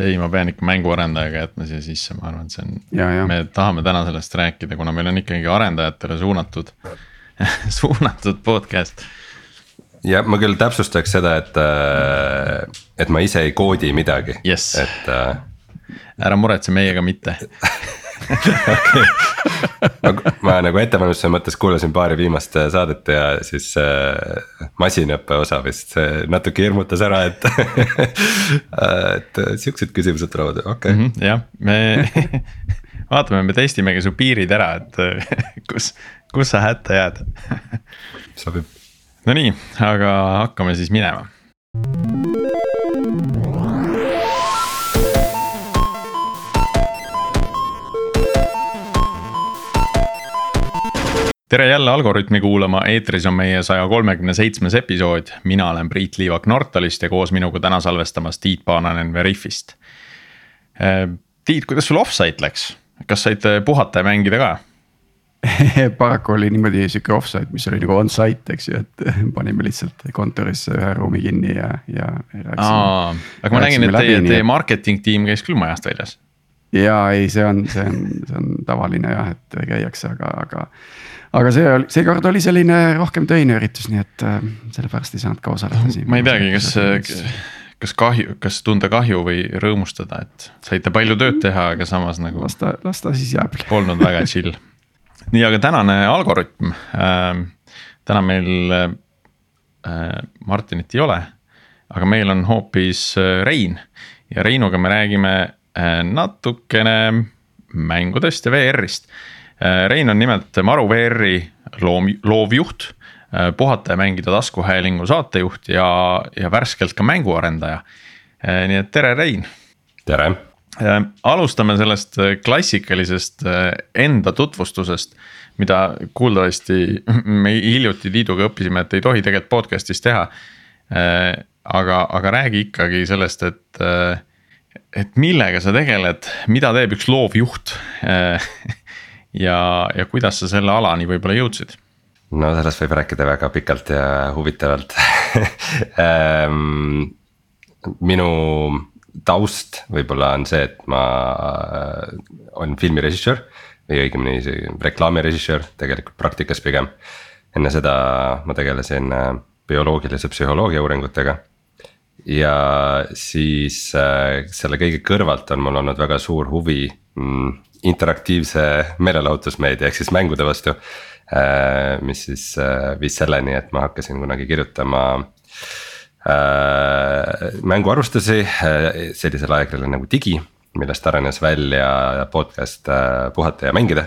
ei, ma pean ikka mänguarendajaga jätma siia sisse, ma arvan, et see on, me tahame täna sellest rääkida, kuna meil on ikkagi arendajatele suunatud suunatud podcast. ja ma küll täpsustaks seda, et, äh, et ma ise ei koodi midagi Yes. et äh, ära muretse, meiega mitte. ma, ma nagu ettevalmistuse mõttes kuulasin paari viimast äh, saadet ja siis äh, masinõppe osa vist see natuke hirmutas ära, et et äh, siuksed küsimused tulevad, okei okay. mm. Mhm, jah, me vaatame, me testimegi su piirid ära, et kus, kus sa hätta jääd. sobib. Nonii, aga hakkame siis minema. Tere jälle Algorütmi kuulama, eetris on meie saja kolmekümne seitsmes episood, mina olen Priit Liivak Nortalist ja koos minuga täna salvestamas Tiit Paananen Veriffist. Tiit, kuidas sul off-site läks, kas said puhata ja mängida ka? paraku oli niimoodi sihuke offsite, mis oli nagu on-site, eks ju, et panime lihtsalt kontorisse ühe ruumi kinni ja, ja. aga ma nägin, et teie, teie marketing tiim käis küll majast väljas. ja ei, see on, see on, see on tavaline jah, et käiakse, aga, aga. Aga see oli, seekord oli selline rohkem töine üritus, nii et äh, sellepärast ei saanud ka osaleda siin. ma ei teagi, kas, kas kahju, kas tunda kahju või rõõmustada, et saite palju tööd teha, aga samas nagu. las ta, las ta siis jääb. polnud väga chill nii, aga tänane algoritm äh,. täna meil äh, Martinit ei ole, aga meil on hoopis äh, Rein ja Reinuga me räägime äh, natukene mängudest ja VR-ist äh,. Rein on nimelt Maru VR-i loom, loovjuht äh,, puhata ja mängida taskuhäälingu saatejuht ja, ja värskelt ka mänguarendaja äh,. nii et tere, Rein. tere alustame sellest klassikalisest enda tutvustusest, mida kuuldavasti me hiljuti Tiiduga õppisime, et ei tohi tegelikult podcast'is teha. aga, aga räägi ikkagi sellest, et, et millega sa tegeled, mida teeb üks loovjuht. ja, ja kuidas sa selle alani võib-olla jõudsid? no sellest võib rääkida väga pikalt ja huvitavalt minu taust võib-olla on see, et ma olen filmirežissöör või õigemini reklaamirežissöör tegelikult praktikas pigem. enne seda ma tegelesin bioloogilise psühholoogia uuringutega. ja siis selle kõige kõrvalt on mul olnud väga suur huvi mm, interaktiivse meelelahutusmeedia ehk siis mängude vastu. mis siis viis selleni, et ma hakkasin kunagi kirjutama mänguarvustusi sellisele ajakirjale nagu Digi, millest arenes välja podcast Puhata ja mängida.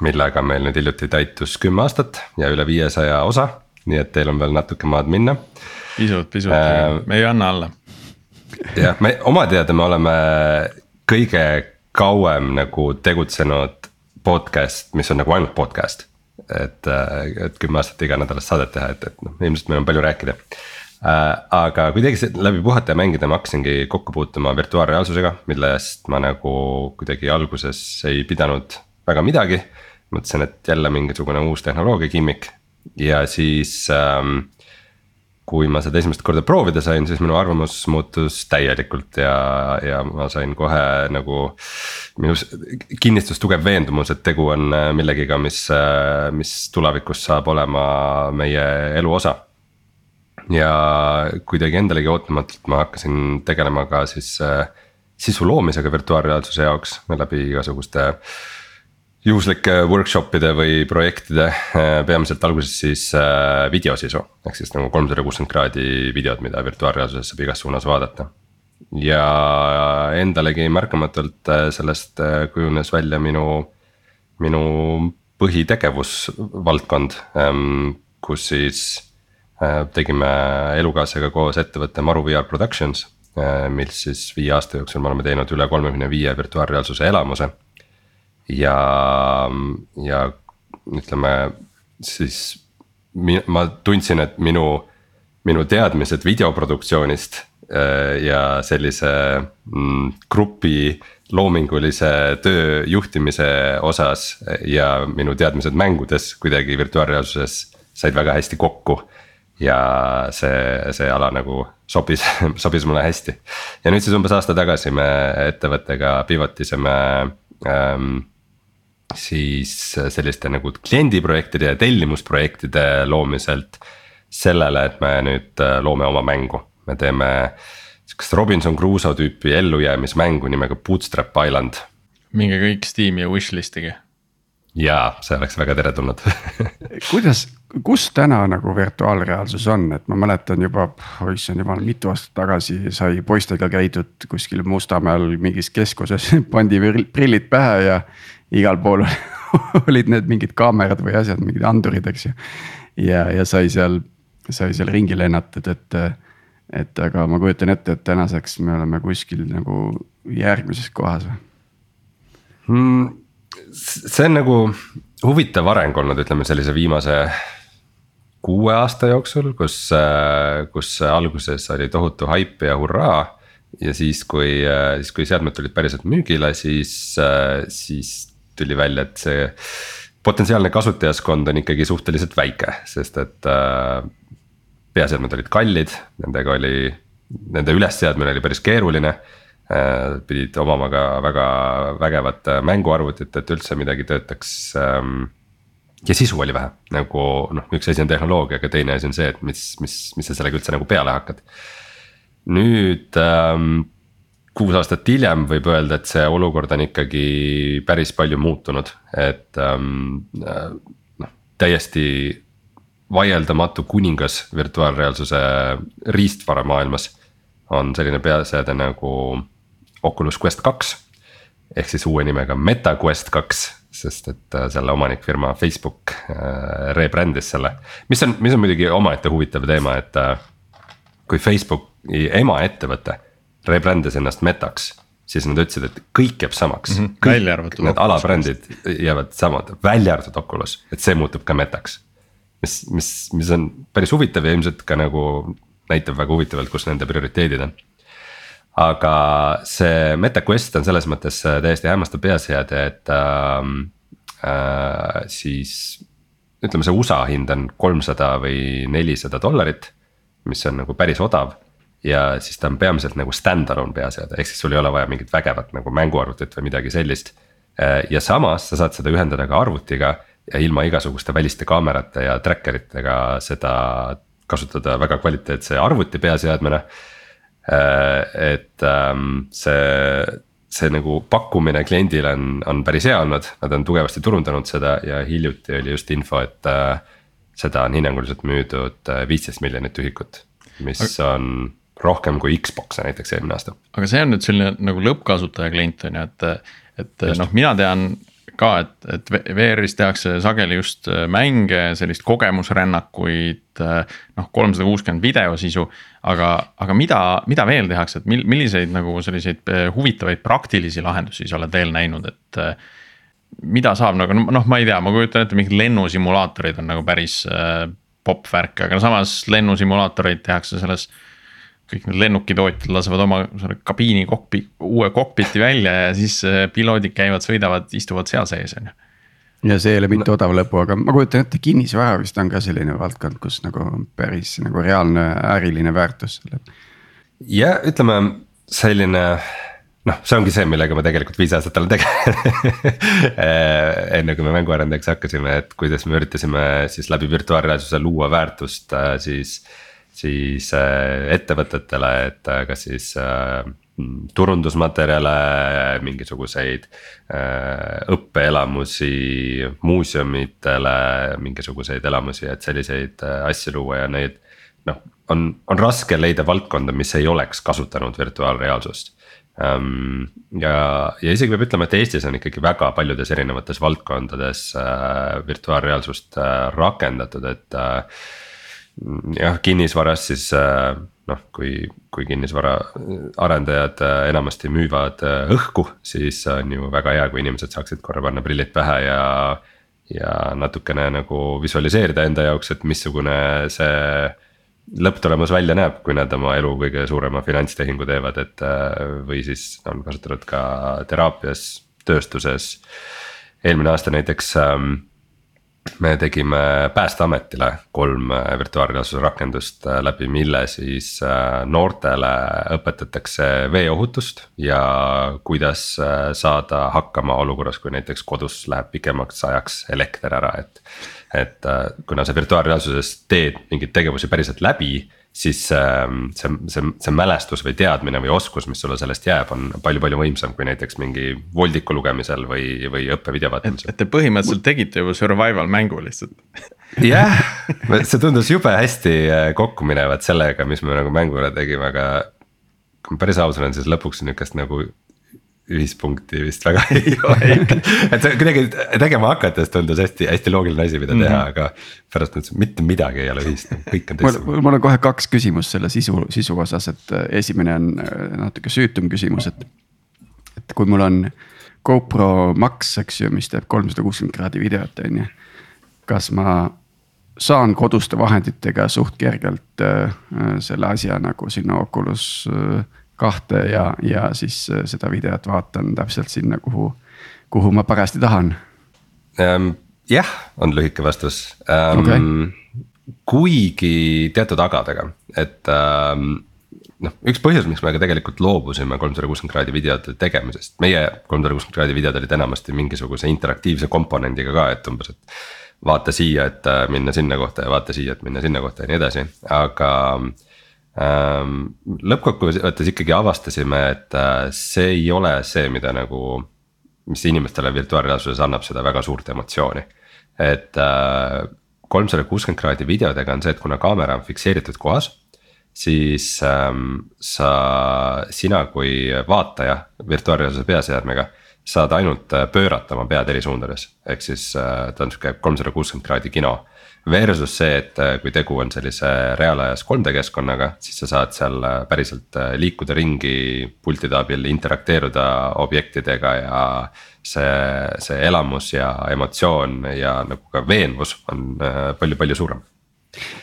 millega meil nüüd hiljuti täitus kümme aastat ja üle viiesaja osa, nii et teil on veel natuke maad minna. pisut, pisut äh,, me ei anna alla. jah, me oma teada me oleme kõige kauem nagu tegutsenud podcast, mis on nagu ainult podcast et, et kümme aastat iganädalast saadet teha, et, et noh, ilmselt meil on palju rääkida äh,. aga kuidagi läbi puhata ja mängida ma hakkasingi kokku puutuma virtuaalreaalsusega, millest ma nagu kuidagi alguses ei pidanud väga midagi. mõtlesin, et jälle mingisugune uus tehnoloogia gimmick ja siis ähm, kui ma seda esimest korda proovida sain, siis minu arvamus muutus täielikult ja, ja ma sain kohe nagu. minus kinnistus tugev veendumus, et tegu on millegiga, mis, mis tulevikus saab olema meie elu osa. ja kuidagi endalegi ootamatult ma hakkasin tegelema ka siis sisu loomisega virtuaalreaalsuse jaoks läbi igasuguste juhuslike workshop'ide või projektide, peamiselt alguses siis videosisu, ehk siis nagu kolmsada kuuskümmend kraadi videod, mida virtuaalreaalsuses saab igas suunas vaadata. ja endalegi märkamatult sellest kujunes välja minu, minu põhitegevusvaldkond, kus siis tegime elukaaslasega koos ettevõtte Maru VR Productions. mis siis viie aasta jooksul me oleme teinud üle kolmekümne viie virtuaalreaalsuse elamuse ja, ja ütleme siis ma tundsin, et minu, minu teadmised videoproduktsioonist ja sellise mm, grupi loomingulise töö juhtimise osas ja minu teadmised mängudes kuidagi virtuaalreaalsuses said väga hästi kokku. ja see, see ala nagu sobis, sobis mulle hästi. ja nüüd siis umbes aasta tagasi me ettevõttega pivot isime ähm, siis selliste nagu kliendiprojektide ja tellimusprojektide loomiselt. sellele, et me nüüd äh, loome oma mängu, me teeme sihukest Robinson Crusoe tüüpi ellujäämismängu nimega Bootstrap Island. minge kõik Steam'i ja wishlist'ige. jaa, see oleks väga teretulnud kuidas, kus täna nagu virtuaalreaalsus on, et ma mäletan juba, issand jumal, mitu aastat tagasi sai poistega käidud kuskil Mustamäel mingis keskuses pandi prillid pähe ja igal pool olid need mingid kaamerad või asjad, mingid andurid, eks ju. ja, ja sai seal, sai seal ringi lennatud, et, et aga ma kujutan ette, et tänaseks me oleme kuskil nagu järgmises kohas või mm,? see on nagu huvitav areng olnud, ütleme sellise viimase kuue aasta jooksul, kus, kus alguses oli tohutu haip ja hurraa. ja siis, kui, siis kui seadmed tulid päriselt müügile, siis, siis tuli välja, et see potentsiaalne kasutajaskond on ikkagi suhteliselt väike, sest et äh, peaseadmed olid kallid, nendega oli, nende ülesseadmine oli päris keeruline äh,. pidid omama ka väga vägevat mänguarvutit, et üldse midagi töötaks ähm, ja sisu oli vähe, nagu noh, üks asi on tehnoloogia, aga teine asi on see, et mis, mis, mis sa sellega üldse nagu peale hakkad. nüüd ähm, kuus aastat hiljem võib öelda, et see olukord on ikkagi päris palju muutunud, et ähm, äh, noh, täiesti vaieldamatu kuningas virtuaalreaalsuse riistvara maailmas. on selline peaseade nagu Oculus Quest kaks ehk siis uue nimega MetaQuest kaks, sest et äh, selle omanikfirma Facebook äh, rebrandis selle. mis on, mis on muidugi omaette huvitav teema, et kui Facebooki emaettevõte rebrändis ennast Metaks siis nad ütlesid, et kõik jääb samaks mm. -hmm. välja arvatud. Need alabrändid jäävad samad, välja arvatud Oculus, et see muutub ka Metaks. mis, mis, mis on päris huvitav ja ilmselt ka nagu näitab väga huvitavalt, kus nende prioriteedid on. aga see MetaQuest on selles mõttes täiesti hämmastav peaseade, et äh, äh, siis. ütleme, see USA hind on kolmsada või nelisada dollarit, mis on nagu päris odav ja siis ta on peamiselt nagu stand-alone peaseade, ehk siis sul ei ole vaja mingit vägevat nagu mänguarvutit või midagi sellist. Äh, ja samas sa saad seda ühendada ka arvutiga ja ilma igasuguste väliste kaamerate ja tracker itega seda kasutada väga kvaliteetse arvuti peaseadmena. Äh, et ähm, see, see nagu pakkumine kliendile on, on päris hea olnud, nad on tugevasti turundanud seda ja hiljuti oli just info, et äh, seda on hinnanguliselt müüdud viisteist miljonit ühikut, mis on rohkem kui Xbox'e näiteks eelmine aasta. aga see on nüüd selline nagu lõppkasutaja klient on ju, et, et noh, mina tean ka, et, et VR-is tehakse sageli just äh, mänge, sellist kogemusrännakuid. Äh, noh, kolmsada kuuskümmend videosisu, aga, aga mida, mida veel tehakse, et mil-, milliseid nagu selliseid äh, huvitavaid praktilisi lahendusi sa oled veel näinud, et. mida saab nagu noh, ma ei tea, ma kujutan ette, mingid lennusimulaatorid on nagu päris popp värk, aga samas lennusimulaatoreid tehakse selles kõik need lennukitootjad lasevad oma selle kabiini kokpi, uue kokpiti välja ja siis äh, piloodid käivad, sõidavad, istuvad seal sees, on ju ja see ei ole mitte odav lõbu, aga ma kujutan ette, kinnisvara vist on ka selline valdkond, kus nagu päris nagu reaalne äriline väärtus selle. ja ütleme selline noh, see ongi see, millega ma tegelikult viis aastat olen tegelenud enne kui me mänguarendajaks hakkasime, et kuidas me üritasime siis läbi virtuaalreaalsuse luua väärtust, äh, siis äh, ettevõtetele, et äh, kas siis äh, turundusmaterjale, mingisuguseid õppeelamusi, muuseumitele mingisuguseid elamusi, et selliseid asju luua ja neid. noh, on, on raske leida valdkonda, mis ei oleks kasutanud virtuaalreaalsust ähm, ja, ja isegi peab ütlema, et Eestis on ikkagi väga paljudes erinevates valdkondades äh, virtuaalreaalsust äh, rakendatud, et äh, jah, kinnisvaras siis äh, noh, kui, kui kinnisvaraarendajad äh, enamasti müüvad äh, õhku, siis on ju väga hea, kui inimesed saaksid korra panna prillid pähe ja. ja natukene nagu visualiseerida enda jaoks, et missugune see lõpptulemus välja näeb, kui nad oma elu kõige suurema finantstehingu teevad, et või siis on kasutatud ka teraapias, tööstuses. eelmine aasta näiteks ähm, me tegime päästeametile kolm äh, virtuaalreaalsuse rakendust äh, läbi, mille siis äh, noortele õpetatakse veeohutust. ja kuidas saada hakkama olukorras, kui näiteks kodus läheb pikemaks ajaks elekter ära, et. Et kuna sa virtuaalreaalsuses teed mingeid tegevusi päriselt läbi siis ähm, see, see, see mälestus või teadmine või oskus, mis sulle sellest jääb, on palju-palju võimsam kui näiteks mingi voldiku lugemisel või, või õppevideo vaatamisel. et te põhimõtteliselt tegite juba survival mängu lihtsalt. jah, see tundus jube hästi äh, kokku minevat sellega, mis me nagu mängule tegime, aga. kui ma päris aus olen, siis lõpuks sihukest nagu ühispunkti vist väga ei ole et see kuidagi tegema hakates tundus hästi, hästi loogiline asi, mida teha mm, -hmm. aga. pärast mõtlesin, mitte midagi ei ole ühist, kõik on teistsugune. mul on kohe kaks küsimust selle sisu, sisu osas, et äh, esimene on äh, natuke süütum küsimus, et. et kui mul on GoPro Max, eks ju, mis teeb kolmsada kuuskümmend kraadi videot, on ju. kas ma saan koduste vahenditega suht kergelt äh, selle asja nagu sinna Oculus äh, kahte ja, ja siis äh, seda videot vaatan täpselt sinna, kuhu, kuhu ma parajasti tahan ähm,. jah, on lühike vastus ähm,. Okay. kuigi teatud agadega, et ähm, noh, üks põhjus, miks me ka tegelikult loobusime kolmsada kuuskümmend kraadi videote tegemisest, meie kolmsada kuuskümmend kraadi videod olid enamasti mingisuguse interaktiivse komponendiga ka, et umbes, et. vaata siia, et äh, minna sinna kohta ja vaata siia, et minna sinna kohta ja nii edasi, aga äh. Lõppkokkuvõttes ikkagi avastasime, et äh, see ei ole see, mida nagu, mis inimestele virtuaalreaalsuses annab seda väga suurt emotsiooni. et äh, kolmsada kuuskümmend kraadi videodega on see, et kuna kaamera on fikseeritud kohas siis ähm, sa, sina kui vaataja virtuaalreaalsuse peaseadmega saad ainult äh, pöörata oma pead eri suundades, ehk siis äh, ta on sihuke kolmsada kuuskümmend kraadi kino Versus see, et äh, kui tegu on sellise reaalajas 3D keskkonnaga, siis sa saad seal äh, päriselt äh, liikuda ringi pultide abil, interakteeruda objektidega ja. see, see elamus ja emotsioon ja nagu ka veenvus on palju-palju suurem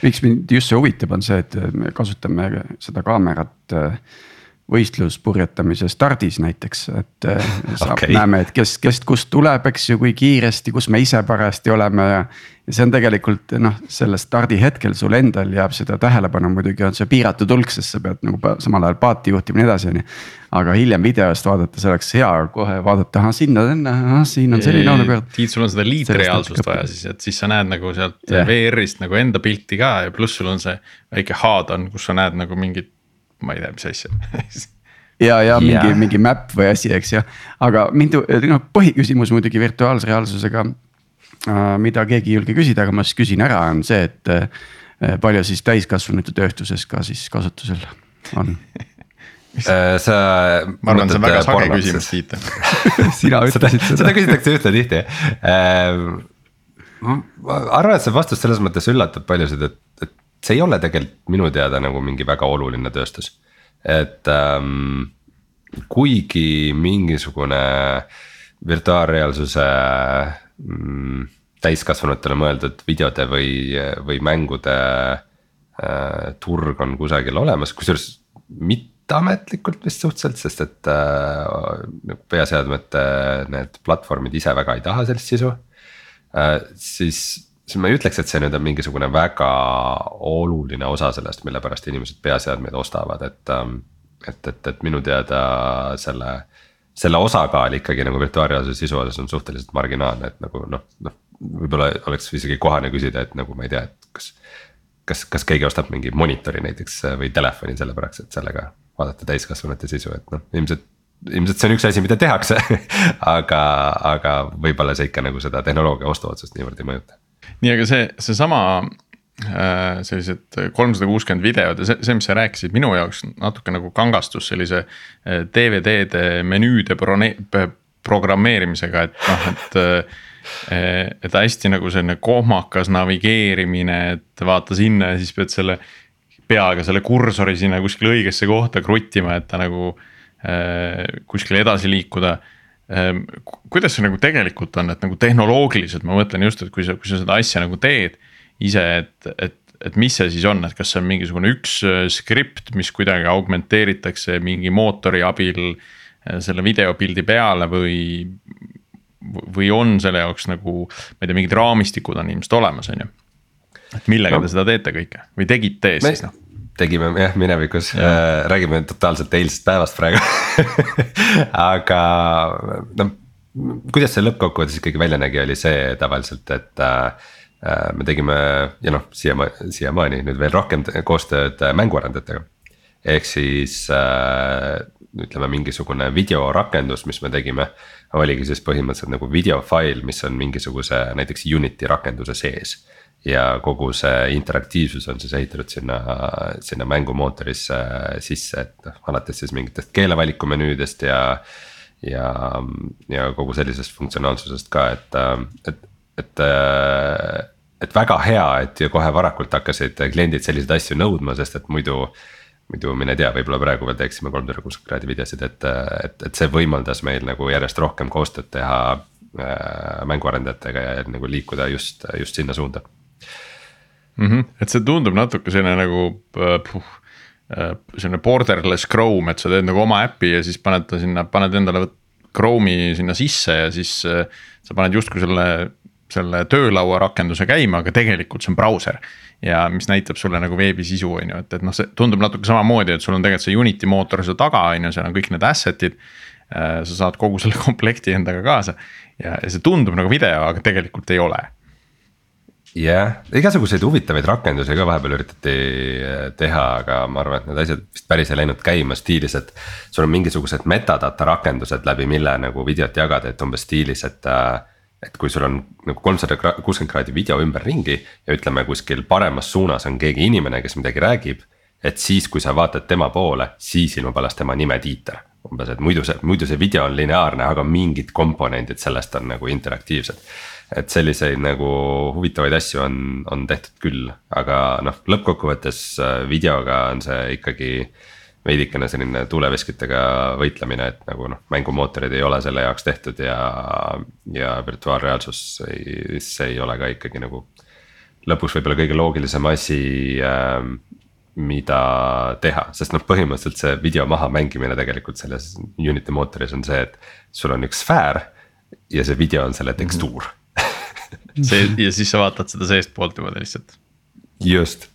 miks mind just see huvitab, on see, et me kasutame seda kaamerat võistluspurjetamise stardis näiteks, et saab okay., näeme, et kes, kes kust tuleb, eks ju, kui kiiresti, kus me ise parajasti oleme ja ja see on tegelikult noh, sellel stardihetkel sul endal jääb seda tähelepanu muidugi on see piiratud hulk, sest sa pead nagu samal ajal paati juhtima ja nii edasi, on ju. aga hiljem videost vaadates oleks hea kohe vaadata, ahah sinna, ahah siin on selline olukord. Tiit, sul on seda liitreaalsust vaja siis, et siis sa näed nagu sealt yeah. VR-ist nagu enda pilti ka ja pluss sul on see väike HUD on, kus sa näed nagu mingit, ma ei tea, mis asja. Ja, ja mingi yeah., mingi map või asi, eks ju, aga mind, noh põhiküsimus muidugi virtuaalse reaalsusega Äh, mida keegi ei julge küsida, aga ma siis küsin ära, on see, et äh, palju siis täiskasvanute tööstuses ka siis kasutusel on? Äh, sa. ma arvan, see on väga sage küsimus Tiit. Sina ütlesid seda. seda küsitakse üsna tihti. Ma arvan, et see vastus selles mõttes üllatab paljusid, et, et see ei ole tegelikult minu teada nagu mingi väga oluline tööstus. et ähm, kuigi mingisugune virtuaalreaalsuse mm, täiskasvanutele mõeldud videode või, või mängude äh, turg on kusagil olemas, kusjuures mitteametlikult vist suhteliselt, sest et äh, peaseadmete need platvormid ise väga ei taha sellist sisu äh,. siis, siis ma ei ütleks, et see nüüd on mingisugune väga oluline osa sellest, mille pärast inimesed peaseadmeid ostavad, et ähm,. et, et, et minu teada selle selle osakaal ikkagi nagu virtuaalreaalsuse sisu osas on suhteliselt marginaalne, et nagu noh, noh. võib-olla oleks isegi kohane küsida, et nagu ma ei tea, et kas. kas, kas keegi ostab mingi monitori näiteks või telefoni sellepärast, et sellega vaadata täiskasvanute sisu, et noh, ilmselt ilmselt see on üks asi, mida tehakse aga, aga võib-olla see ikka nagu seda tehnoloogia ostuotsust niivõrd ei mõjuta. Nii, aga see, seesama Äh, sellised kolmsada kuuskümmend videod ja see, see, mis sa rääkisid, minu jaoks natuke nagu kangastus sellise äh, DVD-de menüüde programmeerimisega, et noh, et. Äh, et hästi nagu selline kohmakas navigeerimine, et vaata sinna ja siis pead selle peaga selle kursori sinna kuskile õigesse kohta kruttima, et ta nagu kuskile edasi liikuda kuidas see nagu tegelikult on, et nagu tehnoloogiliselt ma mõtlen just, et kui sa, kui sa seda asja nagu teed ise, et, et, et mis see siis on, et kas see on mingisugune üks äh, skript, mis kuidagi augmenteeritakse mingi mootori abil äh, selle videopildi peale või. või on selle jaoks nagu, ma ei tea, mingid raamistikud on ilmselt olemas, on ju. et millega no. te seda teete kõike või tegite Me... siis noh? Tegime jah minevikus ja. äh,, räägime totaalselt eilsest päevast praegu aga no kuidas see lõppkokkuvõttes ikkagi välja nägi, oli see tavaliselt, et äh, äh me tegime ja noh, siiamaani, siiamaani nüüd veel rohkem koostööd mänguarendajatega. ehk siis äh, ütleme, mingisugune videorakendus, mis me tegime, oligi siis põhimõtteliselt nagu videofail, mis on mingisuguse näiteks Unity rakenduse sees. Ja kogu see interaktiivsus on siis ehitatud sinna, sinna mängumootorisse sisse, et noh, alates siis mingitest keelevaliku menüüdest ja. ja, ja kogu sellisest funktsionaalsusest ka, et, et, et et väga hea, et ju kohe varakult hakkasid kliendid selliseid asju nõudma, sest et muidu muidu mine tea, võib-olla praegu veel teeksime kolmsada kuuskümmend kraadi videosid, et, et, et see võimaldas meil nagu järjest rohkem koostööd teha äh, mänguarendajatega ja nagu liikuda just, just sinna suunda mm. -hmm. et see tundub natuke selline nagu äh, puh, äh, selline borderless Chrome, et sa teed nagu oma äpi ja siis paned ta sinna, paned endale Chrome'i sinna sisse ja siis äh, sa paned justkui selle selle töölaua rakenduse käima, aga tegelikult see on brauser. ja mis näitab sulle nagu veebisisu, on ju, et, et noh, see tundub natuke samamoodi, et sul on tegelikult see Unity mootor seal taga, on ju, seal on kõik need asset'id. Sa saad kogu selle komplekti endaga kaasa ja, ja see tundub nagu video, aga tegelikult ei ole jah yeah., igasuguseid huvitavaid rakendusi ka vahepeal üritati äh, teha, aga ma arvan, et need asjad vist päris ei läinud käima stiilis, et. sul on mingisugused metadata rakendused, läbi mille nagu videot jagada, et umbes stiilis, et äh, et kui sul on nagu kolmsada kuuskümmend kraadi video ümberringi ja ütleme, kuskil paremas suunas on keegi inimene, kes midagi räägib. et siis, kui sa vaatad tema poole, siis ilmub alles tema nime tiiter. umbes, et muidu see, muidu see video on lineaarne, aga mingid komponendid sellest on nagu interaktiivsed. Et selliseid nagu huvitavaid asju on, on tehtud küll, aga noh, lõppkokkuvõttes äh, videoga on see ikkagi veidikene selline tuuleveskitega võitlemine, et nagu noh, mängumootorid ei ole selle jaoks tehtud ja, ja virtuaalreaalsus ei, see ei ole ka ikkagi nagu. lõpuks võib-olla kõige loogilisem asi äh, mida teha, sest noh, põhimõtteliselt see video maha mängimine tegelikult selles Unity mootoris on see, et sul on üks sfäär ja see video on selle tekstuur see ja siis sa vaatad seda seestpoolt niimoodi lihtsalt. just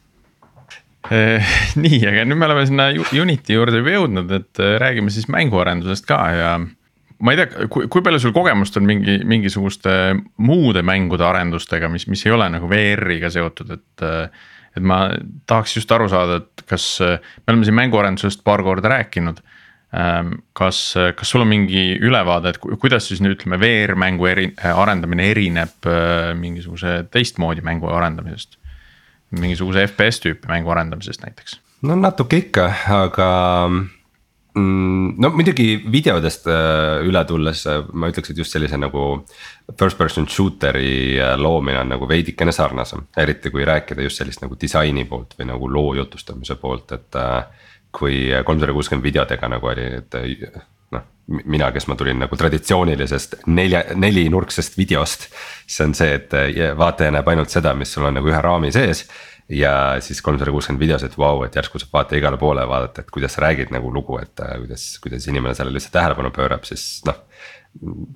Eh, nii, aga nüüd me oleme sinna Unity juurde juba jõudnud, et eh, räägime siis mänguarendusest ka ja. ma ei tea, kui, kui palju sul kogemust on mingi, mingisuguste muude mängude arendustega, mis, mis ei ole nagu VR-iga seotud, et. Eh, et ma tahaks just aru saada, et kas, me oleme siin mänguarendusest paar korda rääkinud. Kas, kas sul on mingi ülevaade, et kuidas siis nüüd ütleme, VR-mängu eri, arendamine erineb mingisuguse teistmoodi mängu arendamisest? mingisuguse FPS tüüpi mängu arendamisest näiteks? no natuke ikka, aga mm, no muidugi videodest äh, üle tulles äh, ma ütleks, et just sellise nagu first person shooter'i äh, loomine on nagu veidikene sarnasem. eriti kui rääkida just sellist nagu disaini poolt või nagu loo jutustamise poolt, et kui kolmsada kuuskümmend videodega nagu oli, et noh, mina, kes ma tulin nagu traditsioonilisest nelja, nelinurksest videost. see on see, et vaataja näeb ainult seda, mis sul on nagu ühe raami sees ja siis kolmsada kuuskümmend videos, et vau wow,, et järsku saab vaata igale poole vaadata, et kuidas sa räägid nagu lugu, et äh, kuidas, kuidas inimene sellele lihtsalt tähelepanu pöörab, siis noh.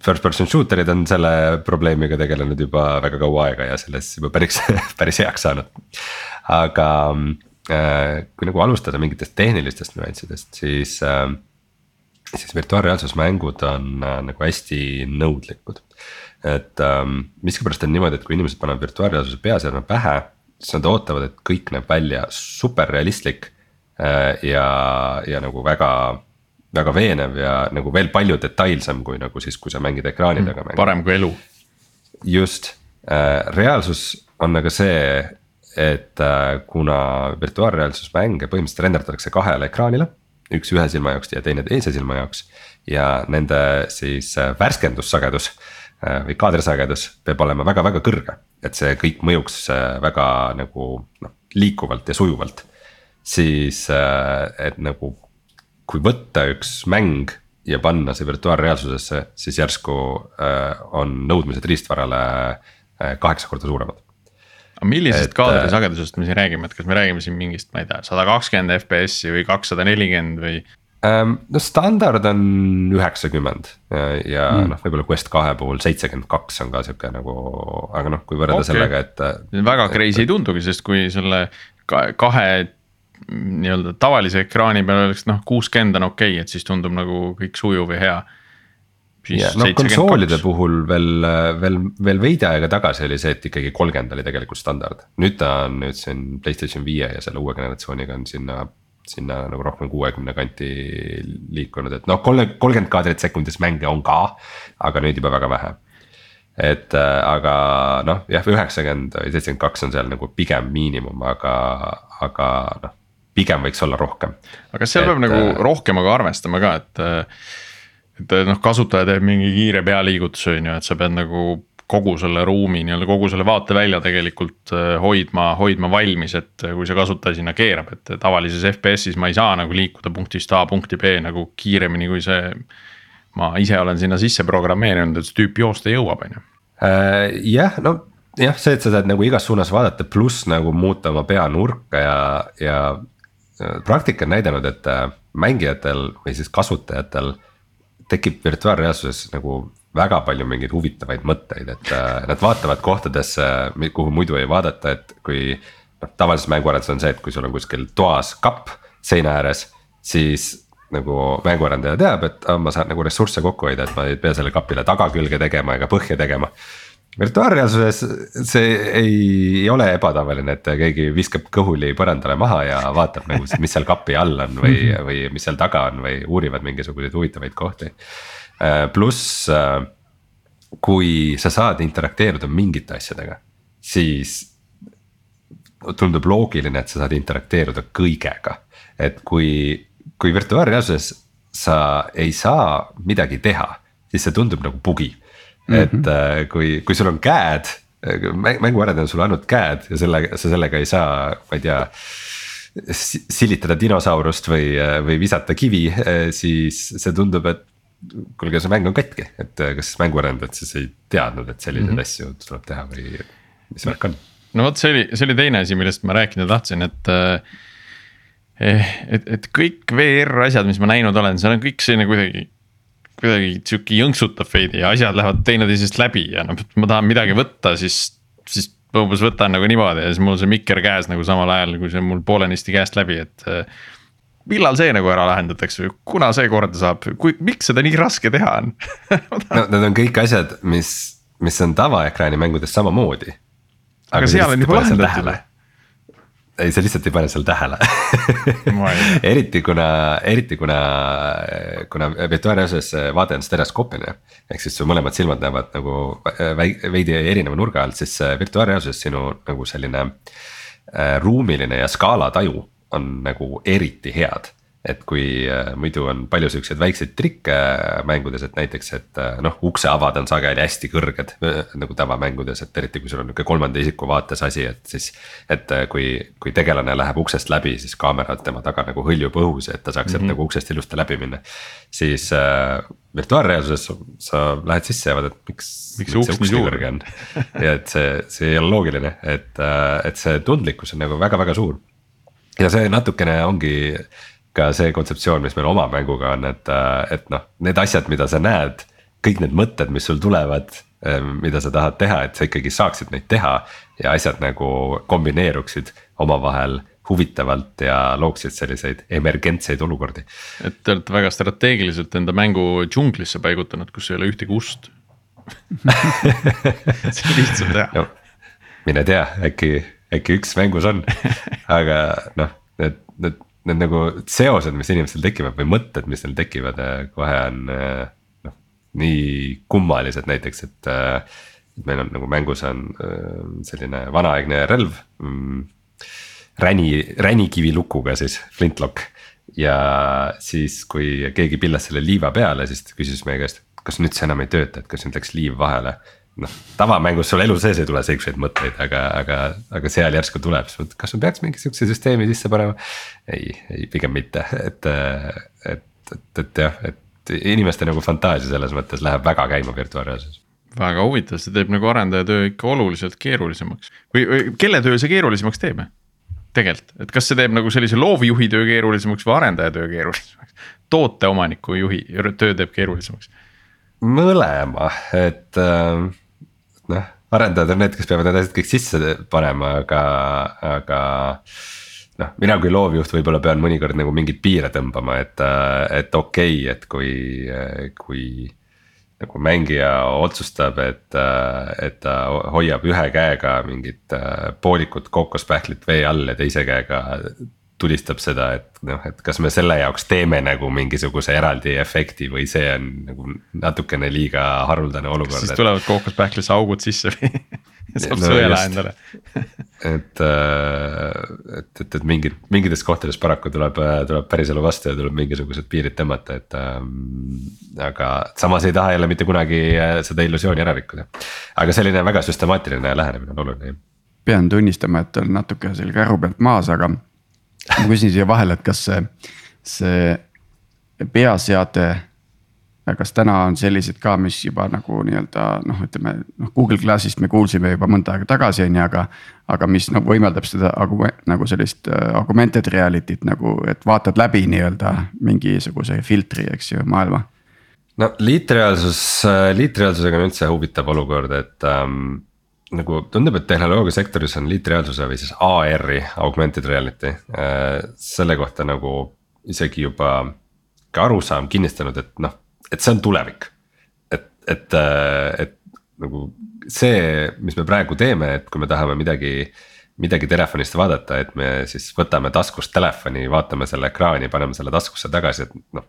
First person shooter'id on selle probleemiga tegelenud juba väga kaua aega ja selles juba päris, päris heaks saanud. aga äh, kui nagu alustada mingitest tehnilistest nüanssidest, siis äh, siis virtuaalreaalsusmängud on äh, nagu hästi nõudlikud. et ähm, miskipärast on niimoodi, et kui inimesed panevad virtuaalreaalsuse peaseadme pähe siis nad ootavad, et kõik näeb välja super realistlik. Äh, ja, ja nagu väga, väga veenev ja nagu veel palju detailsem kui nagu siis, kui sa mängid ekraani taga mm,. parem kui elu. just, äh, reaalsus on aga see, et äh, kuna virtuaalreaalsusmänge põhimõtteliselt renderdatakse kahele ekraanile. üks ühe silma jaoks ja teine teise silma jaoks ja nende siis värskendussagedus või kaadrisagedus peab olema väga-väga kõrge et see kõik mõjuks äh, väga nagu noh, liikuvalt ja sujuvalt. siis, äh, et nagu kui võtta üks mäng ja panna see virtuaalreaalsusesse, siis järsku äh, on nõudmised riistvarale kaheksa korda suuremad. Aga millisest kaadrisagedusest me siin räägime, et kas me räägime siin mingist, ma ei tea, sada kakskümmend FPS-i või kakssada nelikümmend või? ähm,? no standard on üheksakümmend ja, ja mm. noh, võib-olla Quest kahe puhul seitsekümmend kaks on ka sihuke nagu, aga noh, kui võrrelda okay. sellega, et. väga crazy ei tundugi, sest kui selle kahe nii-öelda tavalise ekraani peal oleks noh, kuuskümmend on okei okay,, et siis tundub nagu kõik sujuv ja hea Yeah, no konsoolide puhul veel, veel, veel veidi aega tagasi oli see, et ikkagi kolmkümmend oli tegelikult standard. nüüd ta on nüüd siin Playstation viie ja selle uue generatsiooniga on sinna, sinna nagu rohkem kuuekümne kanti liikunud, et noh, kolm, kolmkümmend kaadrit sekundis mänge on ka, aga nüüd juba väga vähe. et äh, aga noh, jah, üheksakümmend või seitsekümmend kaks on seal nagu pigem miinimum, aga, aga noh, pigem võiks olla rohkem. aga seal et, peab nagu äh, rohkemaga arvestama ka, et äh, et noh, kasutaja teeb mingi kiire pealiigutuse on ju, et sa pead nagu kogu selle ruumi nii-öelda kogu selle vaatevälja tegelikult äh, hoidma, hoidma valmis, et äh, kui see kasutaja sinna keerab, et tavalises FPS-is ma ei saa nagu liikuda punktist A punkti B nagu kiiremini, kui see. ma ise olen sinna sisse programmeerinud, et see tüüp joosta jõuab, on ju. Äh, jah, no jah, see, et sa saad nagu igas suunas vaadata, pluss nagu muuta oma pea nurka ja, ja praktika on näidanud, et mängijatel või siis kasutajatel tekib virtuaalreaalsuses nagu väga palju mingeid huvitavaid mõtteid, et äh, nad vaatavad kohtadesse, kuhu muidu ei vaadata, et kui. noh, tavalises mänguarenduses on see, et kui sul on kuskil toas kapp seina ääres, siis nagu mänguarendaja teab, et ah, ma saan nagu ressursse kokku hoida, et ma ei pea selle kapile tagakülge tegema ega põhja tegema virtuaalreaalsuses see ei ole ebatavaline, et keegi viskab kõhuli põrandale maha ja vaatab nagu, mis seal kapi all on või, mhm. või mis seal taga on või uurivad mingisuguseid huvitavaid kohti. Äh, pluss, äh, kui sa saad interakteeruda mingite asjadega, siis tundub loogiline, et sa saad interakteeruda kõigega. et kui, kui virtuaalreaalsuses sa ei saa midagi teha, siis see tundub nagu bugi. Et äh, kui, kui sul on käed, mänguarendajal on sul ainult käed ja sellega, sa sellega ei saa, ma ei tea silitada dinosaurust või, või visata kivi, äh, siis see tundub, et kuulge, see mäng on katki, et äh, kas mänguarendajad siis ei teadnud, et selliseid mm -hmm. asju tuleb teha või mis värk on? no vot, see oli, see oli teine asi, millest ma rääkida tahtsin, et eh, et, et kõik VR asjad, mis ma näinud olen, seal on kõik selline kuidagi kuidagi sihuke jõnksutab veidi ja asjad lähevad teineteisest läbi ja noh, ma tahan midagi võtta, siis, siis umbes võtan nagu niimoodi ja siis mul see mikker käes nagu samal ajal, kui see mul poolenisti käest läbi, et. millal see nagu ära lahendatakse, kuna see korda saab, kui, miks seda nii raske teha on no need on kõik asjad, mis, mis on tavaekraani mängudes samamoodi. aga, aga seal on juba lahendatud ei, sa lihtsalt ei pane seal tähele eriti kuna, eriti kuna, kuna virtuaalreaalsuses vaade on stereoskoopiline. ehk siis su mõlemad silmad näevad nagu veidi erineva nurga alt, siis virtuaalreaalsuses sinu nagu selline äh, ruumiline ja skaalataju on nagu eriti head et kui äh, muidu on palju siukseid väikseid trikke äh, mängudes, et näiteks, et äh, noh, ukse avad on sageli hästi kõrged nagu tavamängudes, et eriti kui sul on nihuke kolmanda isiku vaates asi, et siis. et kui, kui tegelane läheb uksest läbi, siis kaamera tema taga nagu hõljub õhus, et ta saaks sealt mm -hmm. nagu uksest ilusti läbi minna. siis äh, virtuaalreaalsuses sa lähed sisse ja vaatad, miks, miks see uks nii suur on. ja et see, see ei ole loogiline, et, et see tundlikkus on nagu väga-väga suur. ja see natukene ongi ka see kontseptsioon, mis meil oma mänguga on, et, et noh, need asjad, mida sa näed. kõik need mõtted, mis sul tulevad, mida sa tahad teha, et sa ikkagi saaksid neid teha ja asjad nagu kombineeruksid omavahel huvitavalt ja looksid selliseid emergentseid olukordi. et te olete väga strateegiliselt enda mängu džunglisse paigutanud, kus ei ole ühtegi ust see on lihtsam teha no,. mine tea, äkki, äkki üks mängus on, aga noh, need, need need nagu seosed, mis inimestel tekivad või mõtted, mis neil tekivad äh, kohe on äh, noh, nii kummalised näiteks, et. et meil on nagu mängus on selline vanaaegne relv mm,. Räni, ränikivi lukuga siis, flintlock ja siis, kui keegi pillas selle liiva peale, siis ta küsis meie käest, kas nüüd see enam ei tööta, et kas nüüd läks liiv vahele noh, tavamängus sul elu sees ei tule siukseid mõtteid, aga, aga, aga seal järsku tuleb, siis mõtled, kas ma peaks mingi siukse süsteemi sisse panema. ei, ei pigem mitte, et, et, et, et jah, et inimeste nagu fantaasia selles mõttes läheb väga käima virtuaalreaalsuses väga huvitav, see teeb nagu arendaja töö ikka oluliselt keerulisemaks või, või kelle töö see keerulisemaks teeb? tegelikult, et kas see teeb nagu sellise loovjuhi töö keerulisemaks või arendaja töö keerulisemaks? tooteomaniku juhi töö teeb keerulisemaks. mõlema, et äh, noh, arendajad on need, kes peavad need asjad kõik sisse panema, aga, aga noh, mina kui loovjuht võib-olla pean mõnikord nagu mingeid piire tõmbama, et, et okei okay,, et kui, kui nagu mängija otsustab, et, et ta hoiab ühe käega mingit poolikut kookospähklit vee all ja teise käega tulistab seda, et noh, et kas me selle jaoks teeme nagu mingisuguse eraldi efekti või see on nagu natukene liiga haruldane olukord. siis tulevad kookospähklisse augud sisse või saab no, sõela endale et, äh, et, et, et mingid, mingites kohtades paraku tuleb, tuleb päriselu vastu ja tuleb mingisugused piirid tõmmata, et ähm,. aga samas ei taha jälle mitte kunagi äh, seda illusiooni ära rikkuda. aga selline väga süstemaatiline lähenemine on oluline. pean tunnistama, et olen natuke seal käru pealt maas, aga ma küsin siia vahele, et kas see, see peaseade kas täna on sellised ka, mis juba nagu nii-öelda noh, ütleme noh, Google Glassist me kuulsime juba mõnda aega tagasi, on ju, aga. aga mis nagu võimaldab seda nagu sellist äh, augmented reality't nagu, et vaatad läbi nii-öelda mingisuguse filtri, eks ju, maailma. no liitreaalsus, äh, liitreaalsusega on üldse huvitav olukord, et ähm, nagu tundub, et tehnoloogiasektoris on liitreaalsuse või siis AR-i, augmented reality äh,, selle kohta nagu isegi juba ka arusaam kinnistanud, et noh, et see on tulevik. et, et, äh, et nagu see, mis me praegu teeme, et kui me tahame midagi, midagi telefonist vaadata, et me siis võtame taskust telefoni, vaatame selle ekraani, paneme selle taskusse tagasi, et noh,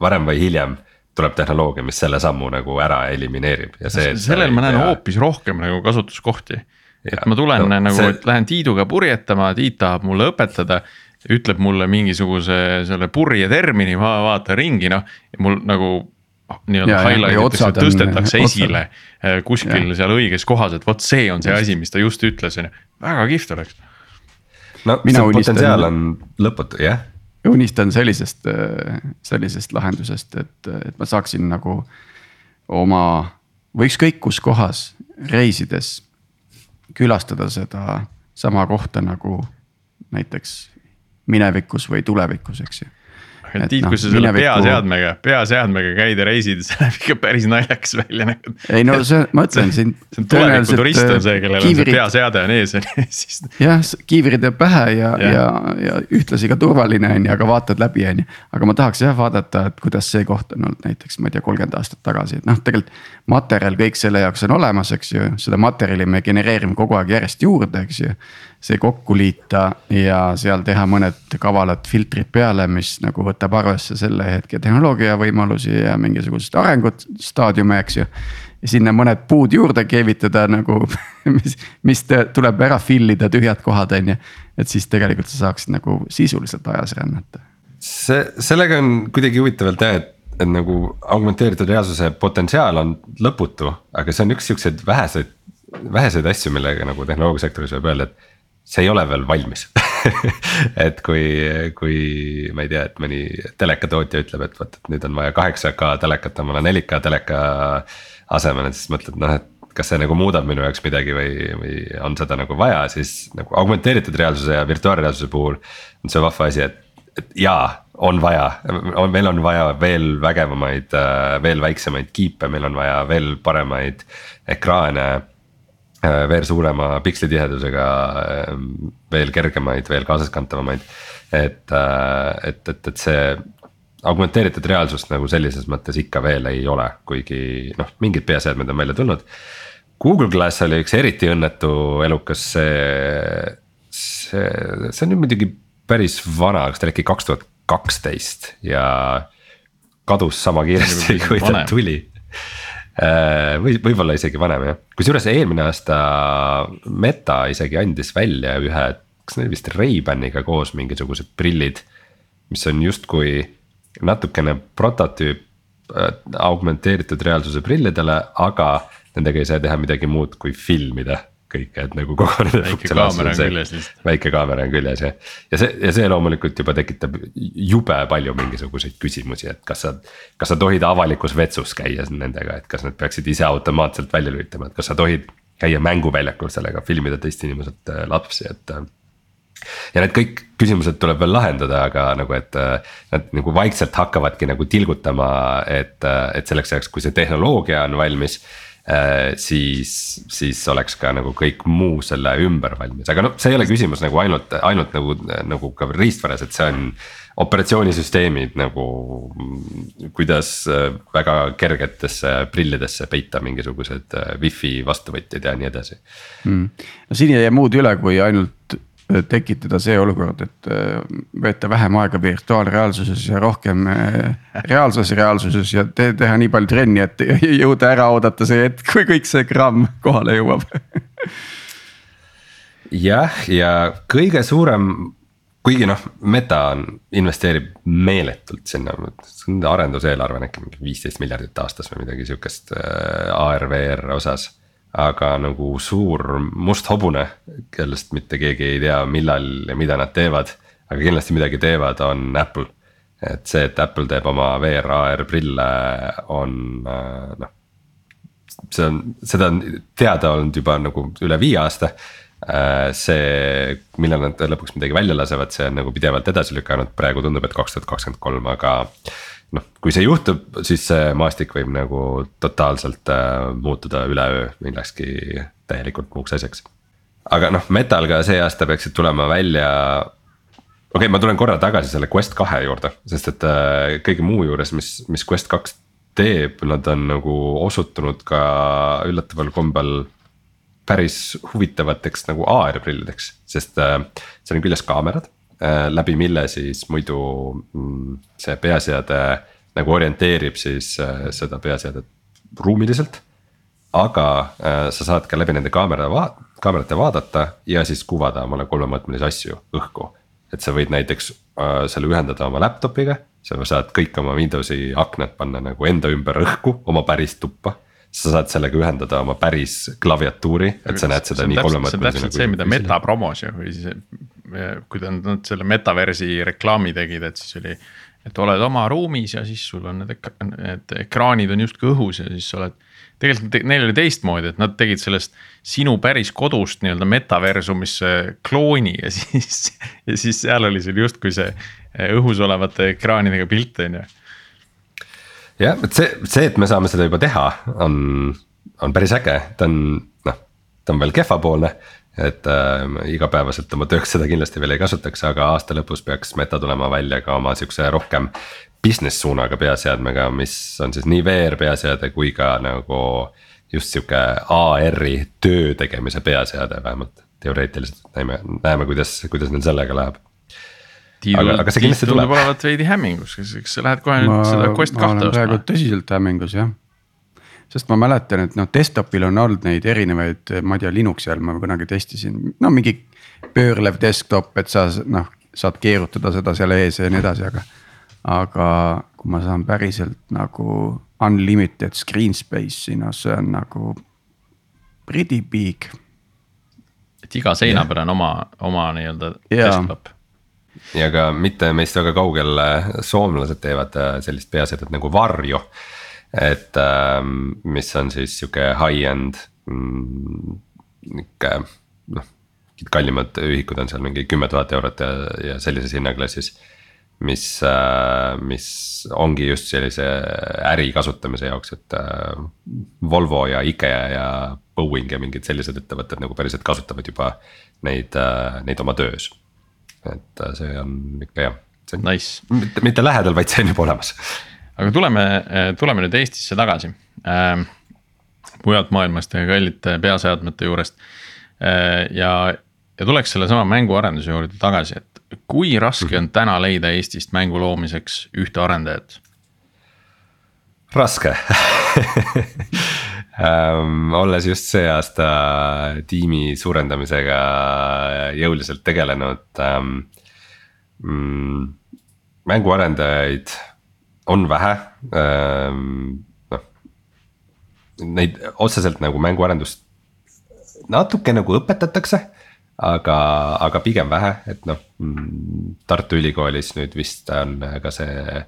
varem või hiljem tuleb tehnoloogia, mis selle sammu nagu ära elimineerib ja see. sellel ma näen pea... hoopis rohkem nagu kasutuskohti. et ma tulen no, nagu see..., et lähen Tiiduga purjetama, Tiit tahab mulle õpetada. ütleb mulle mingisuguse selle purje termini, ma vaatan ringi, noh, mul nagu nii-öelda highlight itakse, tõstetakse on, esile otsad. Eh, kuskil ja. seal õiges kohas, et vot see on see asi, mis ta just ütles, on ju, väga kihvt oleks. no Mina see potentsiaal on lõputu, jah unistan sellisest, sellisest lahendusest, et, et ma saaksin nagu oma või ükskõik kus kohas reisides külastada seda sama kohta nagu näiteks minevikus või tulevikus, eks ju et Tiit no,, kui sa selle peaseadmega, peaseadmega käid ja reisid, see näeb ikka päris naljakas välja nagu. ei no see, ma ütlen siin. see on tuleviku turist on see, kellel kiivrid... on see peaseade on ees siis. jah, kiivrid jääb pähe ja, ja, ja, ja ühtlasi ka turvaline on ju, aga vaatad läbi, on ju. aga ma tahaks jah vaadata, et kuidas see koht on olnud näiteks, ma ei tea, kolmkümmend aastat tagasi, et noh, tegelikult. materjal kõik selle jaoks on olemas, eks ju, seda materjali me genereerime kogu aeg järjest juurde, eks ju see kokku liita ja seal teha mõned kavalad filtrid peale, mis nagu võtab arvesse selle hetke tehnoloogia võimalusi ja mingisugust arengut, staadiume, eks ju. ja sinna mõned puud juurde keevitada nagu, mis, mis tuleb ära fill ida tühjad kohad, on ju. et siis tegelikult sa saaksid nagu sisuliselt ajas rännata. see, sellega on kuidagi huvitavalt jah, et et nagu augmenteeritud reaalsuse potentsiaal on lõputu, aga see on üks siukseid väheseid, väheseid asju, millega nagu tehnoloogiasektoris võib öelda, et see ei ole veel valmis et kui, kui ma ei tea, et mõni telekatootja ütleb, et vot, et nüüd on vaja kaheksa K telekat omale 4K teleka asemel, et siis mõtled noh, et kas see nagu muudab minu jaoks midagi või, või on seda nagu vaja, siis nagu augmenteeritud reaalsuse ja virtuaalreaalsuse puhul on see vahva asi, et, et jaa on vaja, on, meil on vaja veel vägevamaid, veel väiksemaid kiipe, meil on vaja veel paremaid ekraane Äh, veel suurema pikslitihedusega, ähm, veel kergemaid, veel kaasaskantavamaid. et, äh, et, et, et see augmenteeritud reaalsust nagu sellises mõttes ikka veel ei ole, kuigi noh, mingid peaseadmed on välja tulnud. Google Glass oli üks eriti õnnetu elukas, see, see, see on nüüd muidugi päris vana, kas ta oli äkki kaks tuhat kaksteist ja kadus sama kiiresti, kui ta tuli Äh, või võib-olla isegi vanem jah, kusjuures eelmine aasta Meta isegi andis välja ühe, kas need vist Ray-Baniga koos mingisugused prillid. mis on justkui natukene prototüüp äh, augmenteeritud reaalsuse prillidele, aga nendega ei saa teha midagi muud kui filmida kõike, et nagu kogu nende funktsionaalsus on see. väike kaamera on küljes ja, ja see, ja see loomulikult juba tekitab jube palju mingisuguseid küsimusi, et kas sa. kas sa tohid avalikus vetsus käia nendega, et kas nad peaksid ise automaatselt välja lülitama, et kas sa tohid käia mänguväljakul sellega, filmida teist inimeselt äh, lapsi, et. Äh, ja need kõik küsimused tuleb veel lahendada, aga nagu, et nad nagu vaikselt hakkavadki nagu tilgutama, et, et selleks ajaks, kui see tehnoloogia on valmis siis, siis oleks ka nagu kõik muu selle ümber valmis, aga noh, see ei ole küsimus nagu ainult, ainult nagu, nagu ka riistvaras, et see on operatsioonisüsteemid nagu kuidas väga kergetesse prillidesse peita mingisugused wifi vastuvõtjad ja nii edasi. Mm.. no siin ei jää muud üle, kui ainult tekitada see olukord, et äh, veeta vähem aega virtuaalreaalsuses ja rohkem äh, reaalses reaalsuses ja te teha nii palju trenni, et jõuda ära oodata see hetk, kui kõik see gramm kohale jõuab. Jah, ja kõige suurem, kuigi noh, Meta on, investeerib meeletult sinna, arenduseelarve on äkki mingi viisteist miljardit aastas või midagi sihukest äh, AR-VR osas aga nagu suur must hobune, kellest mitte keegi ei tea, millal ja mida nad teevad. aga kindlasti midagi teevad, on Apple. et see, et Apple teeb oma VR, AR prille on äh, noh. see on, seda on teada olnud juba nagu üle viie aasta äh, see, millal nad lõpuks midagi välja lasevad, see on nagu pidevalt edasi lükanud, praegu tundub, et kaks tuhat kakskümmend kolm, aga noh, kui see juhtub, siis see maastik võib nagu totaalselt äh, muutuda üleöö millekski täielikult muuks asjaks. aga noh, Metal ka see aasta peaksid tulema välja. okei okay,, ma tulen korra tagasi selle Quest kahe juurde, sest et äh, kõige muu juures, mis, mis Quest kaks teeb, nad on nagu osutunud ka üllataval kombel päris huvitavateks nagu AR prillideks, sest äh, seal on küljes kaamerad läbi mille siis muidu mm, see peaseade nagu orienteerib siis äh, seda peaseadet ruumiliselt. aga äh, sa saad ka läbi nende kaamera va-, kaamerate vaadata ja siis kuvada omale kolmemõõtmelisi asju õhku. et sa võid näiteks selle ühendada oma laptop'iga, sa saad kõik oma Windowsi aknad panna nagu enda ümber õhku oma päris tuppa sa saad sellega ühendada oma päris klaviatuuri, et sa näed seda nii kolmemõõtmelisena. see on täpselt see, mida Meta promos ju või siis kui nad, nad selle metaversi reklaami tegid, et siis oli. et oled oma ruumis ja siis sul on need, need ekraanid on justkui õhus ja siis sa oled. tegelikult neil oli teistmoodi, et nad tegid sellest sinu päris kodust nii-öelda metaversumisse klooni ja siis. ja siis seal oli sul justkui see õhus olevate ekraanidega pilt on ju. Jah, et see, see, et me saame seda juba teha, on, on päris äge, ta on noh, ta on veel kehvapoolne et äh, igapäevaselt oma tööks seda kindlasti veel ei kasutaks, aga aasta lõpus peaks Meta tulema välja ka oma sihukese rohkem. Business suunaga peaseadmega, mis on siis nii VR peaseade kui ka nagu just sihuke AR-i töö tegemise peaseade vähemalt teoreetiliselt näeme, näeme, kuidas, kuidas neil sellega läheb. Aga, aga see kindlasti tuleb. olevat veidi hämmingus, kas sa lähed kohe ma, nüüd seda Quest kahte ostma? praegu tõsiselt hämmingus jah sest ma mäletan, et noh, desktop'il on olnud neid erinevaid, ma ei tea, Linuxi all ma kunagi testisin, no mingi pöörlev desktop, et sa noh, saad keerutada seda seal ees ja nii edasi, aga. aga kui ma saan päriselt nagu unlimited screen space'i, no see on nagu pretty big. et iga seina peal on oma, oma nii-öelda desktop ja ka mitte meist väga kaugel soomlased teevad äh, sellist peaasjad nagu Varjo et ähm, mis on siis sihuke high-end mm, nihuke noh, kallimad ühikud on seal mingi kümme tuhat eurot ja, ja sellises hinnaklassis. mis äh,, mis ongi just sellise äri kasutamise jaoks, et äh, Volvo ja IKEA ja Boeing ja mingid sellised ettevõtted nagu päriselt kasutavad juba neid äh,, neid oma töös. Et äh, see on ikka hea. Nice. mitte, mitte lähedal, vaid see on juba olemas aga tuleme, tuleme nüüd Eestisse tagasi äh,. mujalt maailmast ja kallite peaseadmete juurest äh,. ja, ja tuleks sellesama mänguarenduse juurde tagasi, et kui raske on täna leida Eestist mängu loomiseks ühte arendajat? raske ähm, olles just see aasta tiimi suurendamisega jõuliselt tegelenud ähm,. Mm, mänguarendajaid on vähe ähm,, noh. Neid otseselt nagu mänguarendust natuke nagu õpetatakse aga, aga pigem vähe, et noh, Tartu Ülikoolis nüüd vist on ka see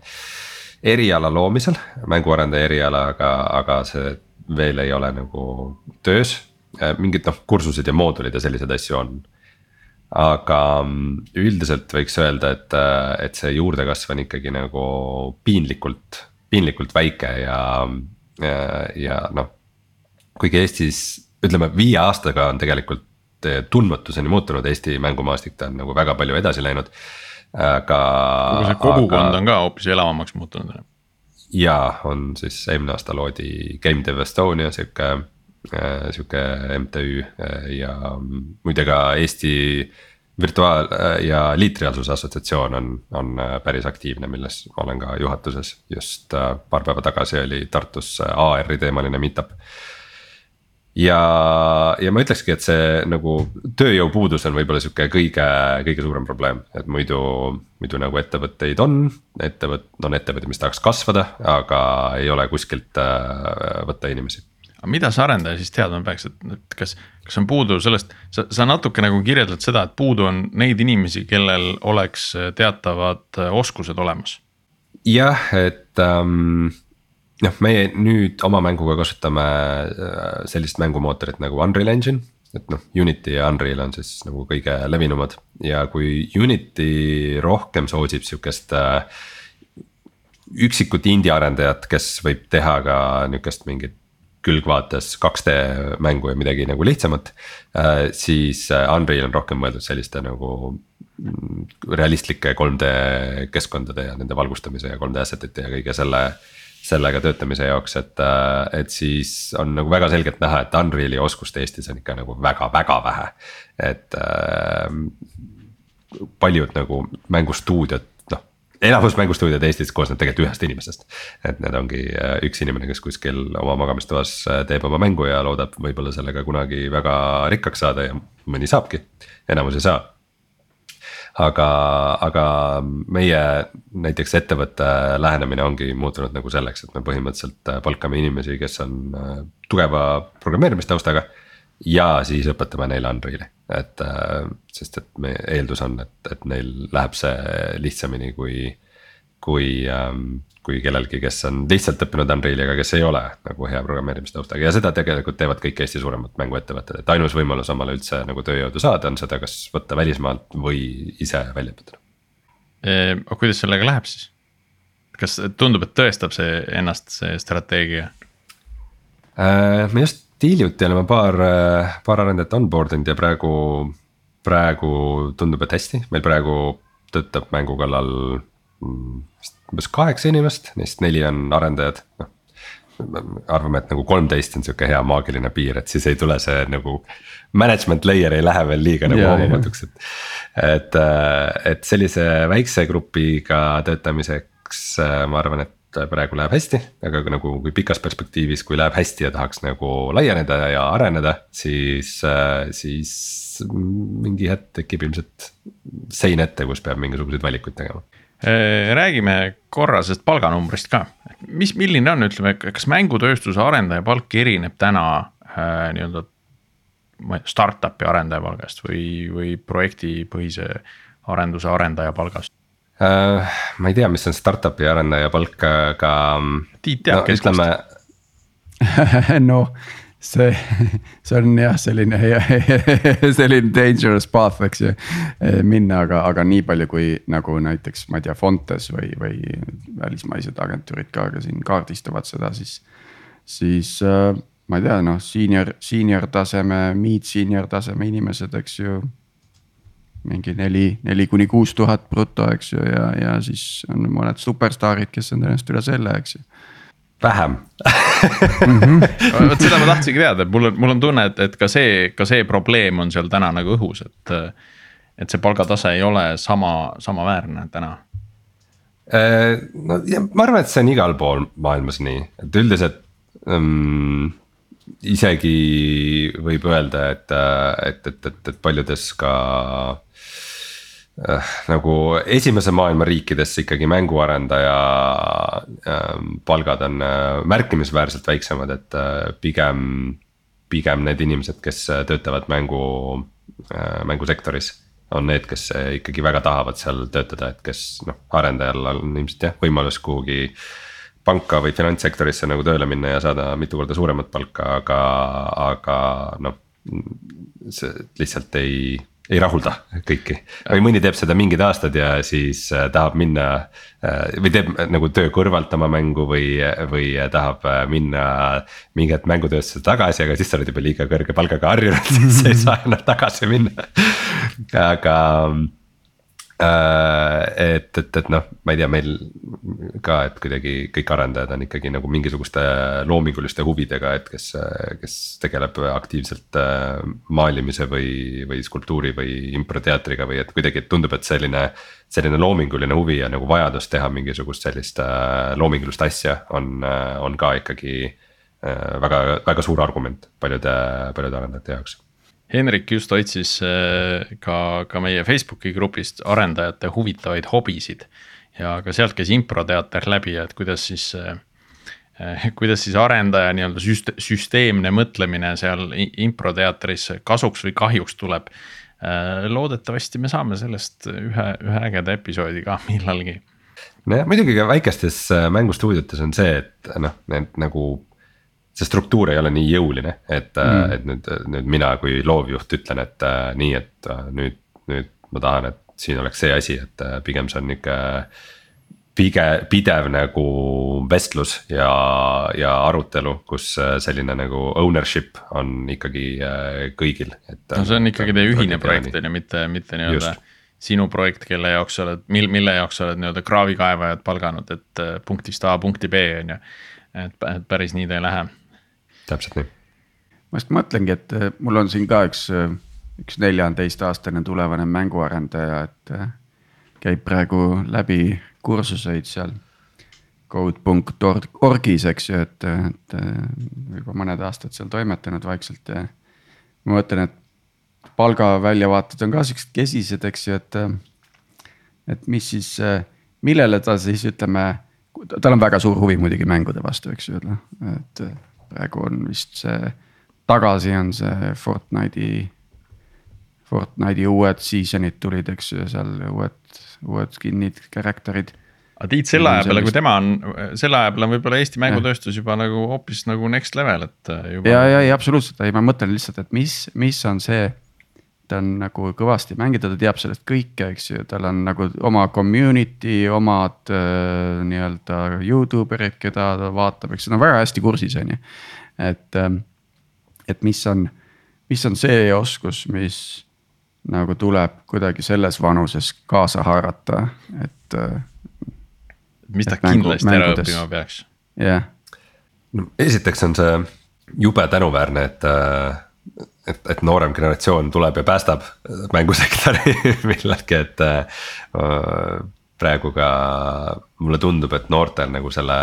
eriala loomisel, mänguarendaja eriala, aga, aga see veel ei ole nagu töös. mingid noh, kursused ja moodulid ja selliseid asju on. aga mm, üldiselt võiks öelda, et, et see juurdekasv on ikkagi nagu piinlikult, piinlikult väike ja, ja, ja noh. kuigi Eestis ütleme viie aastaga on tegelikult tundmatuseni muutunud Eesti mängumaastik, ta on nagu väga palju edasi läinud, aga. kogu see kogukond aga... on ka hoopis elavamaks muutunud. Ja on siis eelmine aasta loodi Game Dev Estonia sihuke Äh, sihuke MTÜ äh, ja muide ka Eesti virtuaal- äh, ja liitreaalsuse assotsiatsioon on, on päris aktiivne, milles ma olen ka juhatuses. just paar päeva tagasi oli Tartus AR-i teemaline meet-up. Ja, ja ma ütlekski, et see nagu tööjõupuudus on võib-olla sihuke kõige, kõige suurem probleem, et muidu, muidu nagu ettevõtteid on. ettevõt-, on ettevõtteid, mis tahaks kasvada, aga ei ole kuskilt võtta inimesi aga mida see arendaja siis teadma peaks, et, et kas, kas on puudu sellest, sa, sa natuke nagu kirjeldad seda, et puudu on neid inimesi, kellel oleks teatavad äh, oskused olemas. jah, et ähm, noh, meie nüüd oma mänguga kasutame äh, sellist mängumootorit nagu Unreal Engine. et noh, Unity ja Unreal on siis nagu kõige levinumad ja kui Unity rohkem soosib sihukest äh, üksikut indie arendajat, kes võib teha ka nihukest mingit külgvaates 2D mängu ja midagi nagu lihtsamat. Äh, siis äh, Unreal on rohkem mõeldud selliste nagu mm, realistlike 3D keskkondade ja nende valgustamise ja 3D asset ite ja kõige selle. Sellega töötamise jaoks, et, äh, et siis on nagu väga selgelt näha, et Unreal'i oskust Eestis on ikka nagu väga-väga vähe, et äh,. paljud nagu mängustuudiod enamus mängustuudiod Eestis koosneb tegelikult ühest inimesest. et need ongi äh, üks inimene, kes kuskil oma magamistoas äh, teeb oma mängu ja loodab võib-olla sellega kunagi väga rikkaks saada ja mõni saabki, enamus ei saa. Aga, aga meie näiteks ettevõtte lähenemine ongi muutunud nagu selleks, et me põhimõtteliselt äh, palkame inimesi, kes on tugeva programmeerimistaustaga ja siis õpetame neile Unreal'i, et äh, sest et meie eeldus on, et, et neil läheb see lihtsamini kui. kui ähm,, kui kellelgi, kes on lihtsalt õppinud Unreal'i, aga kes ei ole nagu hea programmeerimistaustaga ja seda tegelikult teevad kõik Eesti suuremad mänguettevõtted, et ainus võimalus omale üldse nagu tööjõudu saada on seda, kas võtta välismaalt või ise välja õpetada e,. aga kuidas sellega läheb siis? kas tundub, et tõestab see ennast, see strateegia? Äh, me just hiljuti oleme paar, paar arendajat onboard inud ja praegu, praegu tundub, et hästi, meil praegu töötab mängu kallal umbes kaheksa inimest, neist neli on arendajad, noh arvame, et nagu kolmteist on sihuke hea maagiline piir, et siis ei tule see nagu. Management layer ei lähe veel liiga nagu omamatuks, et, et, et sellise väikse grupiga töötamiseks ma arvan, et praegu läheb hästi, aga nagu kui pikas perspektiivis, kui läheb hästi ja tahaks nagu laieneda ja areneda, siis, äh, siis mingi hetk tekib ilmselt sein ette, kus peab mingisuguseid valikuid tegema. äh, räägime korra sellest palganumbrist ka, mis, milline on, ütleme, kas mängutööstuse arendaja palk erineb täna äh, nii-öelda. ma ei tea, startup'i arendaja palgast või, või projektipõhise arenduse arendaja palgast? Uh, ma ei tea, mis on startup'i arendaja palk, aga. Tiit teab no, keskmist. noh, see, see on jah, selline selline dangerous path, eks ju. minna, aga, aga nii palju, kui nagu näiteks ma ei tea, Fontes või, või välismaised agentuurid ka, ka siin kaardistavad seda, siis. siis äh, ma ei tea, noh, senior, senior taseme, mid senior taseme inimesed, eks ju mingi neli, neli kuni kuus tuhat bruto, eks ju, ja, ja siis on mõned superstaarid, kes on tõenäoliselt üle selle, eks ju vähem mm. -hmm. vot seda ma tahtsingi teada, et mul on, mul on tunne, et, et ka see, ka see probleem on seal täna nagu õhus, et. et see palgatase ei ole sama, samaväärne täna. Äh, no ja ma arvan, et see on igal pool maailmas nii, et üldiselt um, isegi võib öelda, et, et, et, et, et paljudes ka nagu esimese maailma riikides ikkagi mänguarendaja äh, palgad on äh, märkimisväärselt väiksemad, et äh, pigem. pigem need inimesed, kes töötavad mängu äh,, mängusektoris on need, kes ikkagi väga tahavad seal töötada, et kes noh, arendajal on ilmselt jah, võimalus kuhugi panka või finantssektorisse nagu tööle minna ja saada mitu korda suuremat palka, aga, aga noh. see lihtsalt ei, ei rahulda kõiki või mõni teeb seda mingid aastad ja siis äh, tahab minna äh, või teeb nagu töö kõrvalt oma mängu või, või tahab äh, minna mingi hetk mängutöösse tagasi, aga siis sa oled juba liiga kõrge palgaga harjunud, siis sa ei saa enam tagasi minna. aga et, et, et noh, ma ei tea, meil ka, et kuidagi kõik arendajad on ikkagi nagu mingisuguste loominguliste huvidega, et kes, kes tegeleb aktiivselt äh, maalimise või, või skulptuuri või improteatriga või et kuidagi tundub, et selline. selline loominguline huvi ja nagu vajadus teha mingisugust sellist äh, loomingulist asja on, on ka ikkagi väga, väga suur argument paljude, paljude arendajate jaoks Henrik just otsis äh, ka, ka meie Facebooki grupist arendajate huvitavaid hobisid. ja ka sealt käis improteater läbi, et kuidas siis äh, kuidas siis arendaja nii-öelda süste-, süsteemne mõtlemine seal improteatris kasuks või kahjuks tuleb. Äh, loodetavasti me saame sellest ühe, ühe ägeda episoodi ka millalgi. nojah, muidugi ka väikestes mängustuudiotes on see, et noh, need nagu see struktuur ei ole nii jõuline, et mm., et nüüd, nüüd mina kui loovjuht ütlen, et äh, nii, et äh, nüüd, nüüd ma tahan, et siin oleks see asi, et äh, pigem see on nihuke pige-, pidev nagu vestlus ja, ja arutelu, kus selline nagu ownership on ikkagi kõigil, et. no see on ikkagi teie ühine projekt on ju, mitte, mitte nii-öelda sinu projekt, kelle jaoks sa oled, mil-, mille jaoks sa oled nii-öelda kraavikaevajad palganud, et punktist A punkti B on ju. et, et päris nii ta ei lähe täpselt nii. ma just mõtlengi, et äh, mul on siin ka üks, äh, üks neljateistaastane tulevane mänguarendaja, et äh, käib praegu läbi kursuseid seal code.orgis, eks ju, et, et juba mõned aastad seal toimetanud vaikselt ja. ma mõtlen, et palgaväljavaated on ka siuksed kesised, eks ju, et, et mis siis, millele ta siis ütleme, tal on väga suur huvi muidugi mängude vastu, eks ju, et praegu on vist see, tagasi on see Fortnite'i. Fortnite'i uued season'id tulid, eks ju, seal uued, uued skin'id, character'id aga Tiit, selle aja peale, kui tema on, selle aja peale on võib-olla Eesti mängutööstus juba nagu hoopis nagu next level, et äh, juba.... ja, ja, ja absoluutselt, ei, ma mõtlen lihtsalt, et mis, mis on see. Ta on nagu kõvasti mängida, ta teab sellest kõike, eks ju, tal on nagu oma community, omad äh, nii-öelda Youtube erid, keda ta vaatab, eks ta on väga hästi kursis, on ju et, ähm, et mis on, mis on see oskus, mis nagu tuleb kuidagi selles vanuses kaasa haarata, et. Äh, mis ta kindlasti ära õppima peaks? jah yeah.. no esiteks on see jube tänuväärne, et äh, et, et noorem generatsioon tuleb ja päästab mängusektori millalgi, et äh, praegu ka mulle tundub, et noortel nagu selle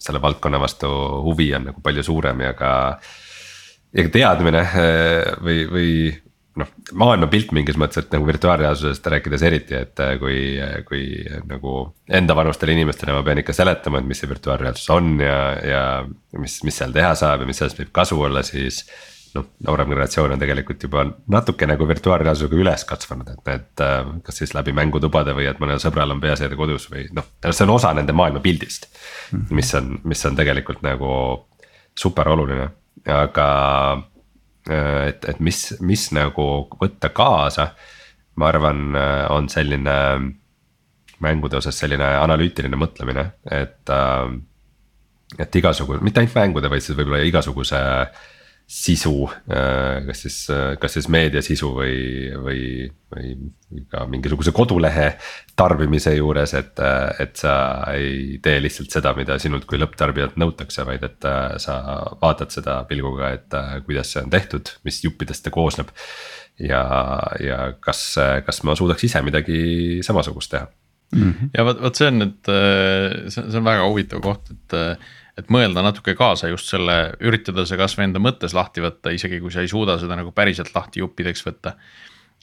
selle valdkonna vastu huvi on nagu palju suurem ja ka. ja ka teadmine eh, või, või noh, maailmapilt mingis mõttes, et nagu virtuaalreaalsusest rääkides eriti, et eh, kui, kui nagu enda vanustele inimestele ma pean ikka seletama, et mis see virtuaalreaalsus on ja, ja mis, mis seal teha saab ja mis sellest võib kasu olla, siis noh, noorem generatsioon on tegelikult juba natuke nagu virtuaalreaalsusega üles kasvanud, et need äh, kas siis läbi mängutubade või et mõnel sõbral on peaseade kodus või noh, see on osa nende maailmapildist. -hmm. mis on, mis on tegelikult nagu super oluline, aga äh, et, et mis, mis nagu võtta kaasa. ma arvan, äh, on selline mängude osas selline analüütiline mõtlemine, et et igasugune, mitte ainult mängude, vaid siis võib-olla igasuguse äh, sisu, äh, kas siis, äh, kas siis meediasisu või, või, või ka mingisuguse kodulehe tarbimise juures, et, äh, et sa ei tee lihtsalt seda, mida sinult kui lõpptarbijalt nõutakse, vaid et sa vaatad seda pilguga, et kuidas see on tehtud, mis juppidest ta koosneb. ja, ja kas, kas ma suudaks ise midagi samasugust teha mm. -hmm. ja vot, vot see on nüüd, see on väga huvitav koht, et et mõelda natuke kaasa just selle, üritada see kasvõi enda mõttes lahti võtta, isegi kui sa ei suuda seda nagu päriselt lahti juppideks võtta.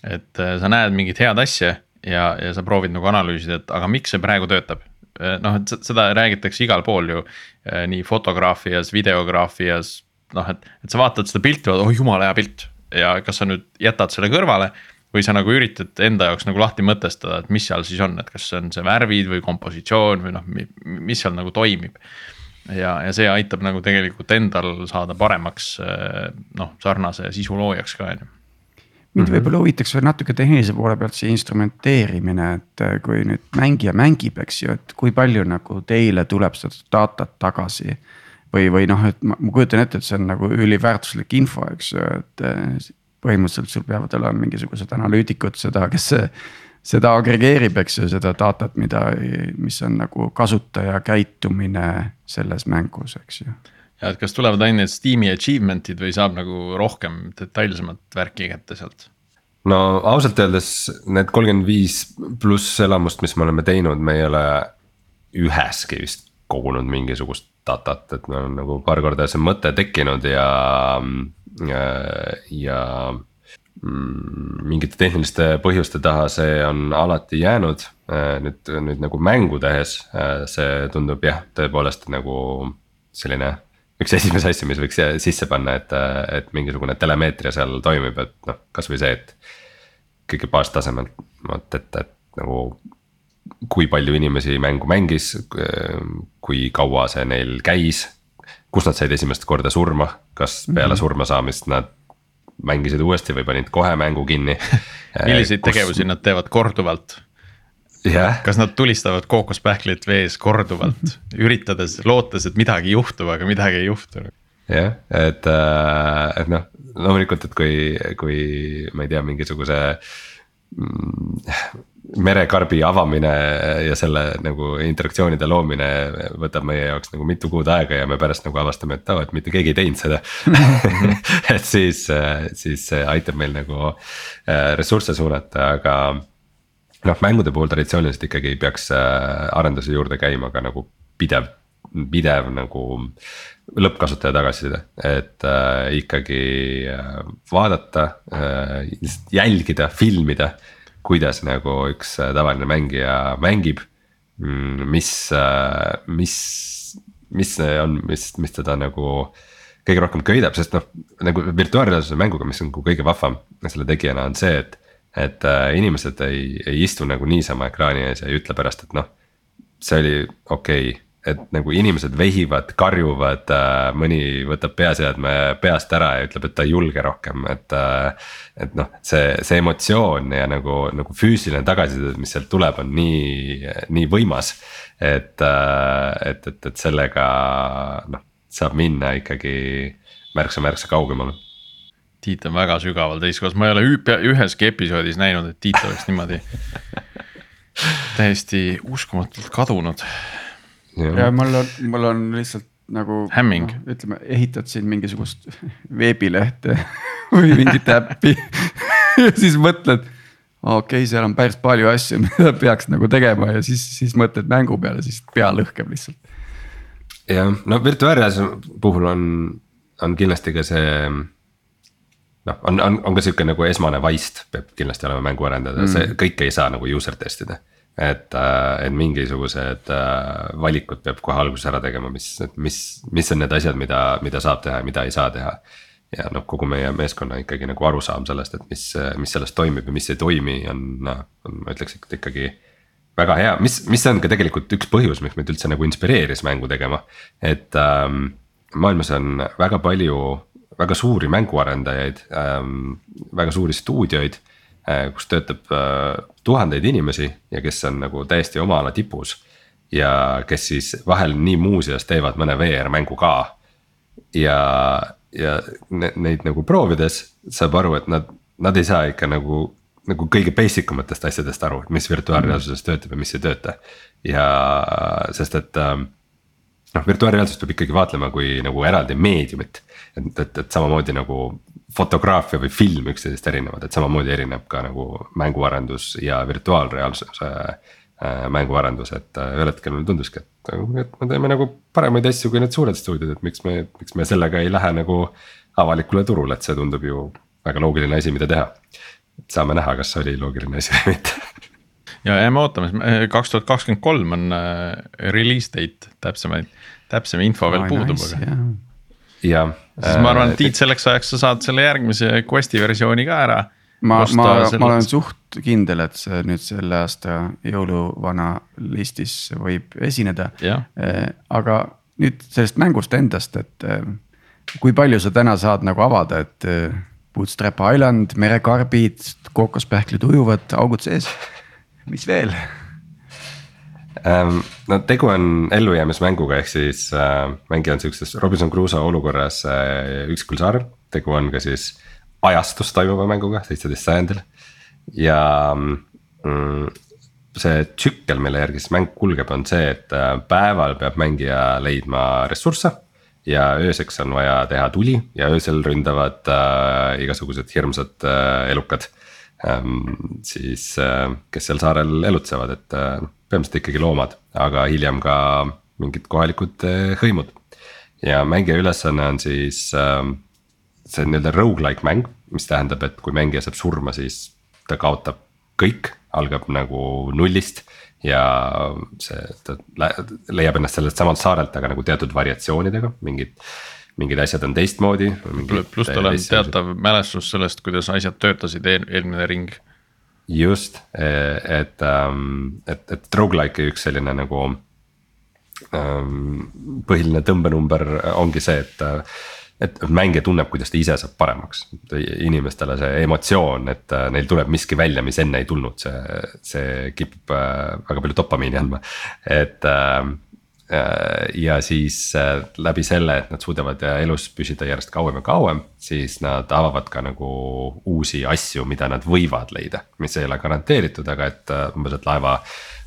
et äh, sa näed mingit head asja ja, ja sa proovid nagu analüüsida, et aga miks see praegu töötab. Äh, noh, et seda räägitakse igal pool ju äh, nii fotograafias, videograafias, noh, et, et sa vaatad seda pilti, oh jumala hea pilt ja kas sa nüüd jätad selle kõrvale või sa nagu üritad enda jaoks nagu lahti mõtestada, et mis seal siis on, et kas see on see värvid või kompositsioon või noh, mis seal nagu toimib ja, ja see aitab nagu tegelikult endal saada paremaks noh, sarnase sisu loojaks ka on ju. mind võib-olla huvitaks veel natuke tehnilise poole pealt see instrumenteerimine, et äh, kui nüüd mängija mängib, eks ju, et kui palju nagu teile tuleb seda datat tagasi. või, või noh, et ma, ma kujutan ette, et see on nagu üliväärtuslik info, eks ju, et äh, põhimõtteliselt sul peavad olema mingisugused analüütikud seda, kes seda agregeerib, eks ju, seda datat, mida, mis on nagu kasutaja käitumine selles mängus, eks ju ja et kas tulevad ainult need Steam'i achievement'id või saab nagu rohkem detailsemat värki kätte sealt? no ausalt öeldes need kolmkümmend viis pluss elamust, mis me oleme teinud, me ei ole üheski vist kogunud mingisugust datat, et meil on nagu paar korda see mõte tekkinud ja, ja, ja mingite tehniliste põhjuste taha see on alati jäänud. nüüd, nüüd nagu mängu tehes see tundub jah, tõepoolest nagu selline üks esimesi asju, mis võiks sisse panna, et, et mingisugune telemeetria seal toimib, et noh, kasvõi see, et. kõige baastasemelt, et, et, et nagu kui palju inimesi mängu mängis, kui kaua see neil käis. kus nad said esimest korda surma, kas peale mm -hmm. surma saamist nad mängisid uuesti või panid kohe mängu kinni. Milliseid kus... tegevusi nad teevad korduvalt? Yeah.. kas nad tulistavad kookospähklit vees korduvalt, üritades, lootes, et midagi juhtub, aga midagi ei juhtu? Jah yeah,, et, äh, et noh, loomulikult, et kui, kui ma ei tea, mingisuguse mm, merekarbi avamine ja selle nagu interaktsioonide loomine võtab meie jaoks nagu mitu kuud aega ja me pärast nagu avastame, et aa oh,, et mitte keegi ei teinud seda et siis, siis see aitab meil nagu äh, ressursse suunata, aga noh, mängude puhul traditsiooniliselt ikkagi peaks äh, arenduse juurde käima ka nagu pidev, pidev nagu lõppkasutaja tagasiside, et äh, ikkagi äh, vaadata äh,, jälgida, filmida. Kuidas nagu üks äh, tavaline mängija mängib, mm, mis äh,, mis, mis see on, mis, mis teda nagu kõige rohkem köidab, sest noh, nagu virtuaalreaalsuse mänguga, mis on nagu kõige vahvam selle tegijana on see, et et äh, inimesed ei, ei istu nagu niisama ekraani ees ja ei ütle pärast, et noh, see oli okei. okay et nagu inimesed vehivad, karjuvad äh,, mõni võtab peaseadme peast ära ja ütleb, et ta ei julge rohkem, et äh,. et noh, see, see emotsioon ja nagu, nagu füüsiline tagasiside, mis sealt tuleb, on nii, nii võimas. et äh,, et, et, et sellega noh, saab minna ikkagi märksa-märksa kaugemale Tiit on väga sügaval teiskohas, ma ei ole üheski episoodis näinud, et Tiit oleks niimoodi täiesti uskumatult kadunud. Ja mul on, mul on lihtsalt nagu. hämming no,. ütleme, ehitad siin mingisugust veebilehte või mingit äppi ja siis mõtled okei okay,, seal on päris palju asju, mida peaks nagu tegema ja siis, siis mõtled mängu peale, siis pea lõhkeb lihtsalt. jah, no virtuaalreaalsuse puhul on, on kindlasti ka see noh, on, on, on ka sihuke nagu esmane vaist peab kindlasti olema mänguarendajal mm., see kõike ei saa nagu user test ida. Et, äh, et mingisugused äh, valikud peab kohe alguses ära tegema, mis, mis, mis on need asjad, mida, mida saab teha ja mida ei saa teha. ja noh, kogu meie meeskonna ikkagi nagu arusaam sellest, et mis, mis sellest toimib ja mis ei toimi, on, on, ma ütleks ikkagi väga hea, mis, mis on ka tegelikult üks põhjus, miks meid üldse nagu inspireeris mängu tegema, et ähm, maailmas on väga palju väga suuri mänguarendajaid ähm,, väga suuri stuudioid äh,, kus töötab äh, tuhandeid inimesi ja kes on nagu täiesti oma ala tipus. ja kes siis vahel nii muuseas teevad mõne VR mängu ka. ja, ja ne, neid nagu proovides saab aru, et nad, nad ei saa ikka nagu nagu kõige basic umatest asjadest aru, et mis virtuaalreaalsuses töötab ja mis ei tööta. ja sest, et ähm, noh, virtuaalreaalsust peab ikkagi vaatlema kui nagu eraldi meediumit et, et, et samamoodi nagu fotograafia või film üksteisest erinevad, et samamoodi erineb ka nagu mänguarendus ja virtuaalreaalsuse äh, mänguarendus, et äh, ühel hetkel mulle tunduski, et, et me teeme nagu paremaid asju kui need suured stuudiod, et miks me, miks me sellega ei lähe nagu avalikule turule, et see tundub ju väga loogiline asi, mida teha. saame näha, kas see oli loogiline asi või mitte ja jääme ootama, kaks tuhat kakskümmend kolm on äh, release date, täpsemaid, täpsem info veel oh, puudub nice,, aga yeah jah. siis ma arvan, et Tiit, selleks ajaks sa saad selle järgmise Questi versiooni ka ära. ma, ma, ma olen suht kindel, et see nüüd selle aasta jõuluvana listis võib esineda. Eh, aga nüüd sellest mängust endast, et eh, kui palju sa täna saad nagu avada, et eh, Bootstrap Island, merekarbid, kookospähklid ujuvad, augud sees. mis veel? Ähm,. no tegu on ellujäämismänguga, ehk siis äh, mängija on siukses Robinson Crusoe olukorras äh, üksikul saarel. tegu on ka siis ajastus toimuva mänguga, seitseteist sajandil ja mm, see tsükkel, mille järgi siis mäng kulgeb, on see, et äh, päeval peab mängija leidma ressursse. ja ööseks on vaja teha tuli ja öösel ründavad äh, igasugused hirmsad äh, elukad ähm,. siis äh,, kes seal saarel elutsevad, et äh, põhimõtteliselt ikkagi loomad, aga hiljem ka mingid kohalikud äh, hõimud. ja mängija ülesanne on siis äh, see on nii-öelda rogu-like mäng, mis tähendab, et kui mängija saab surma, siis ta kaotab kõik, algab nagu nullist. ja see, ta leiab ennast sellelt samalt saarelt, aga nagu teatud variatsioonidega, mingid, mingid asjad on teistmoodi. pluss tal on teatav mälestus sellest, kuidas asjad töötasid eel, eelmine ring. Just, et, ähm, et, et rogu-like'i üks selline nagu ähm, põhiline tõmbenumber ongi see, et et mängija tunneb, kuidas ta ise saab paremaks, inimestele see emotsioon, et äh, neil tuleb miski välja, mis enne ei tulnud, see, see kipub äh, väga palju dopamiini andma, et äh, ja siis läbi selle, et nad suudavad elus püsida järjest kauem ja kauem, siis nad avavad ka nagu uusi asju, mida nad võivad leida, mis ei ole garanteeritud, aga et umbes, et laeva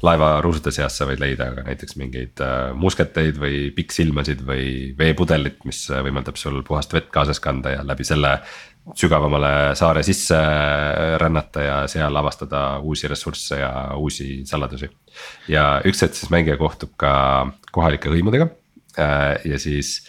laevaruusade seast sa võid leida ka näiteks mingeid äh, musketeid või pikksilmasid või veepudelit, mis äh, võimaldab sul puhast vett kaasas kanda ja läbi selle sügavamale saare sisse äh, rännata ja seal avastada uusi ressursse ja uusi saladusi. ja üks hetk siis mängija kohtub ka kohalike hõimudega ja siis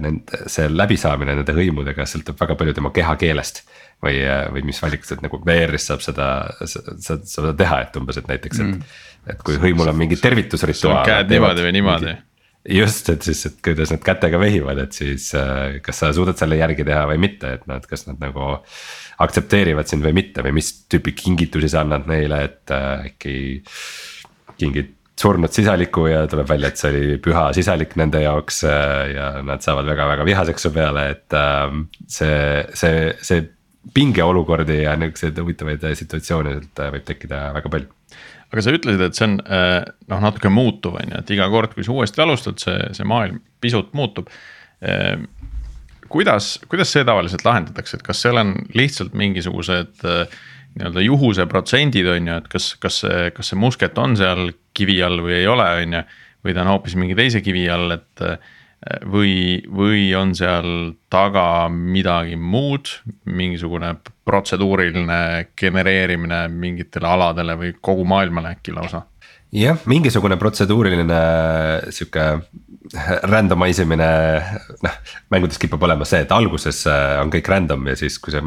nende, see läbisaamine nende hõimudega sõltub väga palju tema kehakeelest või, või mis valikust, et nagu VR-is saab seda, saad seda teha, et umbes, et näiteks, et mm et kui hõimul on mingi tervitusrituaal. käed niimoodi või niimoodi. just, et siis, et kuidas nad kätega vehivad, et siis äh, kas sa suudad selle järgi teha või mitte, et nad, kas nad nagu. aktsepteerivad sind või mitte või mis tüüpi kingitusi sa annad neile, et äh, äkki kingid surnud sisaliku ja tuleb välja, et see oli püha sisalik nende jaoks äh, ja nad saavad väga-väga vihaseks su peale, et ähm, see, see, see pingeolukordi ja nihukeseid huvitavaid situatsioone võib tekkida väga palju aga sa ütlesid, et see on äh, noh, natuke muutuv, on ju, et iga kord, kui sa uuesti alustad, see, see maailm pisut muutub. Äh, kuidas, kuidas see tavaliselt lahendatakse, et kas seal on lihtsalt mingisugused äh, nii-öelda juhuse protsendid, on ju, et kas, kas see, kas see musket on seal kivi all või ei ole, on ju. või ta on hoopis mingi teise kivi all, et või, või on seal taga midagi muud, mingisugune protseduuriline genereerimine mingitele aladele või kogu maailmale äkki lausa? jah, mingisugune protseduuriline sihuke randomise imine, noh mängudes kipub olema see, et alguses äh, on kõik random ja siis, kui sa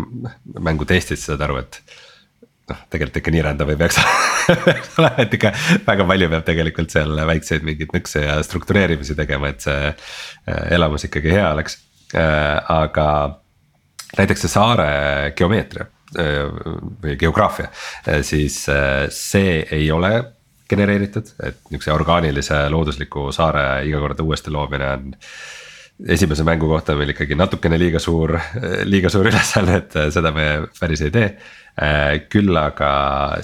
mängu testid, sa saad aru, et noh, tegelikult ikka nii random ei peaks olema, et ikka väga palju peab tegelikult seal väikseid mingeid nõkse ja struktureerimisi tegema, et see äh, elamus ikkagi hea oleks. Äh, aga näiteks see saare geomeetria äh, või geograafia, siis see ei ole genereeritud, et niukse orgaanilise loodusliku saare iga kord uuesti loomine on esimese mängu kohta meil ikkagi natukene liiga suur, liiga suur ülesanne, et seda me päris ei tee. Äh, küll aga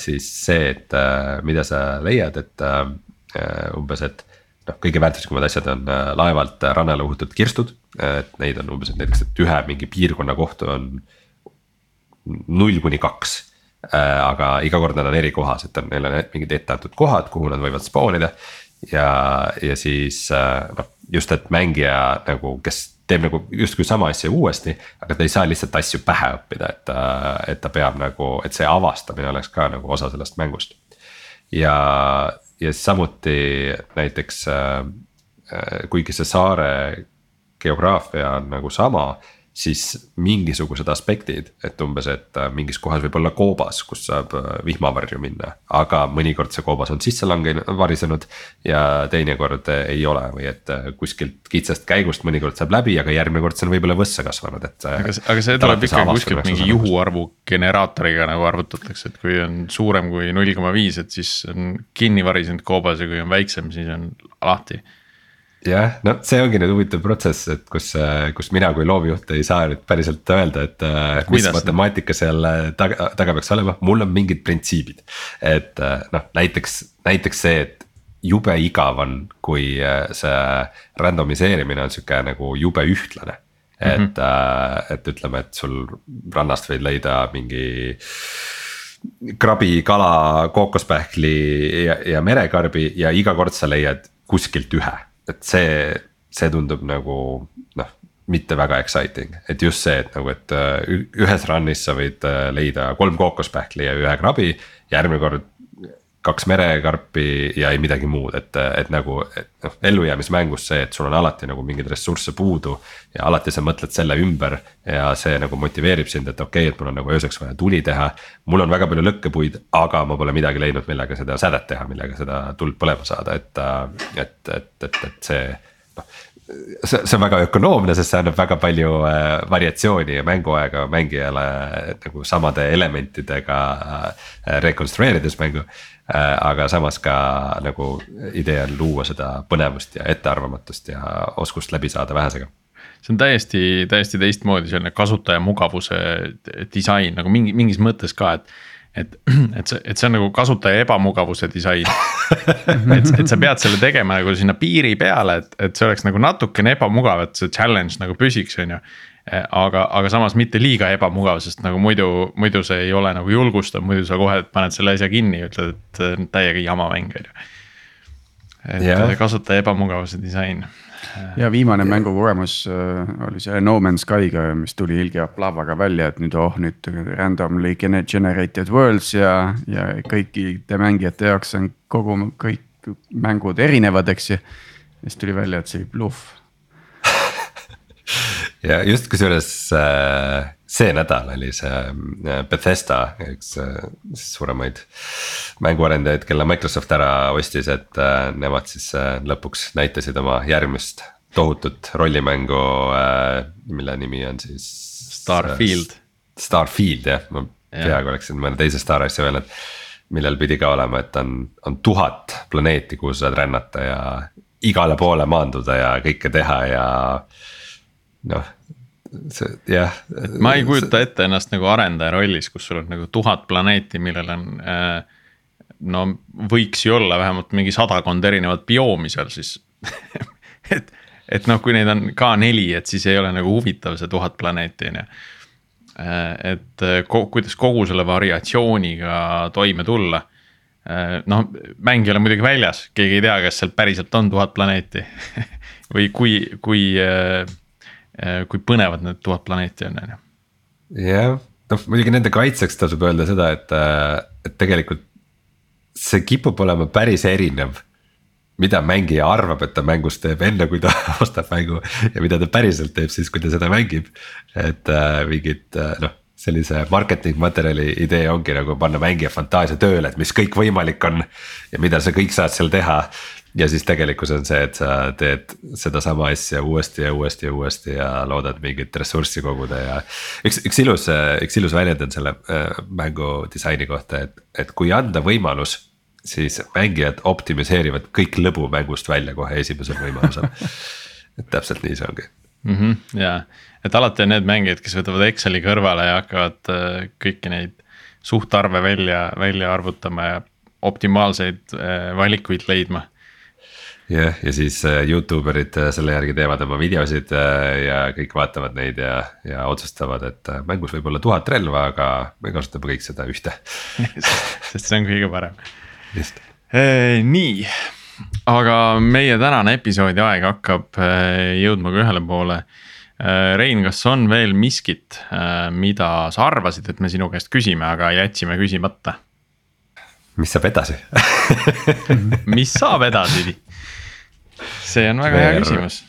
siis see, et äh, mida sa leiad, et äh, umbes, et noh, kõige väärtuslikumad asjad on laevalt rannale uhutud kirstud, et neid on umbes, et näiteks, et ühe mingi piirkonna kohta on null kuni kaks. Aga iga kord nad on eri kohas, et on, neil on mingid etteantud kohad, kuhu nad võivad spoonida. Ja, ja siis noh, just, et mängija nagu, kes teeb nagu justkui sama asja uuesti, aga ta ei saa lihtsalt asju pähe õppida, et ta, et ta peab nagu, et see avastamine oleks ka nagu osa sellest mängust. ja, ja samuti näiteks äh, kuigi see saare geograafia on nagu sama siis mingisugused aspektid, et umbes, et äh, mingis kohas võib olla koobas, kus saab äh, vihmavarju minna. aga mõnikord see koobas on sisse langenud, varisenud ja teinekord äh, ei ole või et kuskilt kitsast käigust mõnikord saab läbi, aga järgmine kord see on võib-olla võssa kasvanud, et. aga, aga see tuleb ikkagi kuskilt mingi juhuarvu generaatoriga nagu arvutatakse, et kui on suurem kui null koma viis, et siis on kinni varisenud koobas ja kui on väiksem, siis on lahti jah, no see ongi nüüd huvitav protsess, et kus, kus mina kui loovjuht ei saa nüüd päriselt öelda, et äh, mis Kuidas matemaatika seal äh, taga, taga peaks olema, mul on mingid printsiibid. et äh, noh, näiteks, näiteks see, et jube igav on, kui see randomiseerimine on sihuke nagu jube ühtlane. et mm, -hmm. et ütleme, et sul rannast võid leida mingi krabi, kala, kookospähkli ja, ja merekarbi ja iga kord sa leiad kuskilt ühe et see, see tundub nagu noh, mitte väga exciting, et just see, et nagu, et äh, ühes run'is sa võid äh, leida kolm kookospähkli ja ühe krabi. järgmine kord kaks merekarpi ja ei midagi muud, et, et nagu, noh, ellujäämismängus see, et sul on alati nagu mingeid ressursse puudu. ja alati sa mõtled selle ümber ja see nagu motiveerib sind, et okei okay,, et mul on nagu ööseks vaja tuli teha. mul on väga palju lõkkepuid, aga ma pole midagi leidnud, millega seda sädet teha, millega seda tuld põlema saada, et, et, et, et, et see noh see, see on väga ökonoomne, sest see annab väga palju äh, variatsiooni ja mänguaega mängijale nagu samade elementidega äh, rekonstrueerides mängu äh,. aga samas ka nagu idee on luua seda põnevust ja ettearvamatust ja oskust läbi saada vähesega see on täiesti, täiesti teistmoodi selline kasutaja mugavuse disain nagu mingi, mingis mõttes ka, et et, et see, et see on nagu kasutaja ebamugavuse disain. et, et sa pead selle tegema nagu sinna piiri peale, et, et see oleks nagu natukene ebamugav, et see challenge nagu püsiks, on ju. aga, aga samas mitte liiga ebamugav, sest nagu muidu, muidu see ei ole nagu julgustav, muidu sa kohe paned selle asja kinni ja ütled, et täiega jama mäng, on ju. et yeah. kasutaja ebamugavuse disain ja viimane mängukogemus äh, oli see No Man's Sky'ga, mis tuli ilge aplaavaga välja, et nüüd oh nüüd randomly generated worlds ja, ja kõikide mängijate jaoks on kogu kõik mängud erinevad, eks ju. siis tuli välja, et see oli bluff ja just kusjuures äh, see nädal oli see äh, Bethesda, üks äh, suuremaid mänguarendajaid, kelle Microsoft ära ostis, et nemad siis lõpuks näitasid oma järgmist tohutut rollimängu, mille nimi on siis. Starfield. Starfield jah, ma peaaegu oleksin mõne teise Star asja öelnud millel pidi ka olema, et on, on tuhat planeeti, kuhu sa saad rännata ja igale poole maanduda ja kõike teha ja noh, see jah. ma ei kujuta ette ennast nagu arendaja rollis, kus sul on nagu tuhat planeeti, millel on äh, no võiks ju olla vähemalt mingi sadakond erinevat bioomi seal siis et, et noh, kui neid on ka neli, et siis ei ole nagu huvitav see tuhat planeeti on ju. Äh, et ko, kuidas kogu selle variatsiooniga toime tulla. Äh, noh, mäng ei ole muidugi väljas, keegi ei tea, kas seal päriselt on tuhat planeeti või kui, kui Äh, kui põnevad need tuhat planeeti on, on ju. jah, noh muidugi nende kaitseks tasub öelda seda, et, äh, et tegelikult see kipub olema päris erinev mida mängija arvab, et ta mängus teeb enne, kui ta ostab mängu ja mida ta päriselt teeb siis, kui ta seda mängib. et äh, mingid äh, noh, sellise marketing materjali idee ongi nagu panna mängija fantaasia tööle, et mis kõik võimalik on. ja mida sa kõik saad seal teha ja siis tegelikkus on see, et sa teed sedasama asja uuesti ja uuesti ja uuesti ja loodad mingit ressurssi koguda ja. üks, üks ilus, üks ilus väljend on selle äh, mängu disaini kohta, et, et kui anda võimalus. siis mängijad optimiseerivad kõik lõbu mängust välja kohe esimesel võimalusel et täpselt nii see ongi mm. -hmm, ja, et alati on need mängijad, kes võtavad Exceli kõrvale ja hakkavad äh, kõiki neid suhtarve välja, välja arvutama ja optimaalseid äh, valikuid leidma jah, ja siis äh, Youtube erid äh, selle järgi teevad oma videosid äh, ja kõik vaatavad neid ja, ja otsustavad, et mängus võib olla tuhat relva, aga me kasutame kõik seda ühte sest see on kõige parem. just nii, aga meie tänane episoodi aeg hakkab jõudma ka ühele poole. Rein, kas on veel miskit, mida sa arvasid, et me sinu käest küsime, aga jätsime küsimata? mis saab edasi mis saab edasi? See on väga VR, hea küsimus.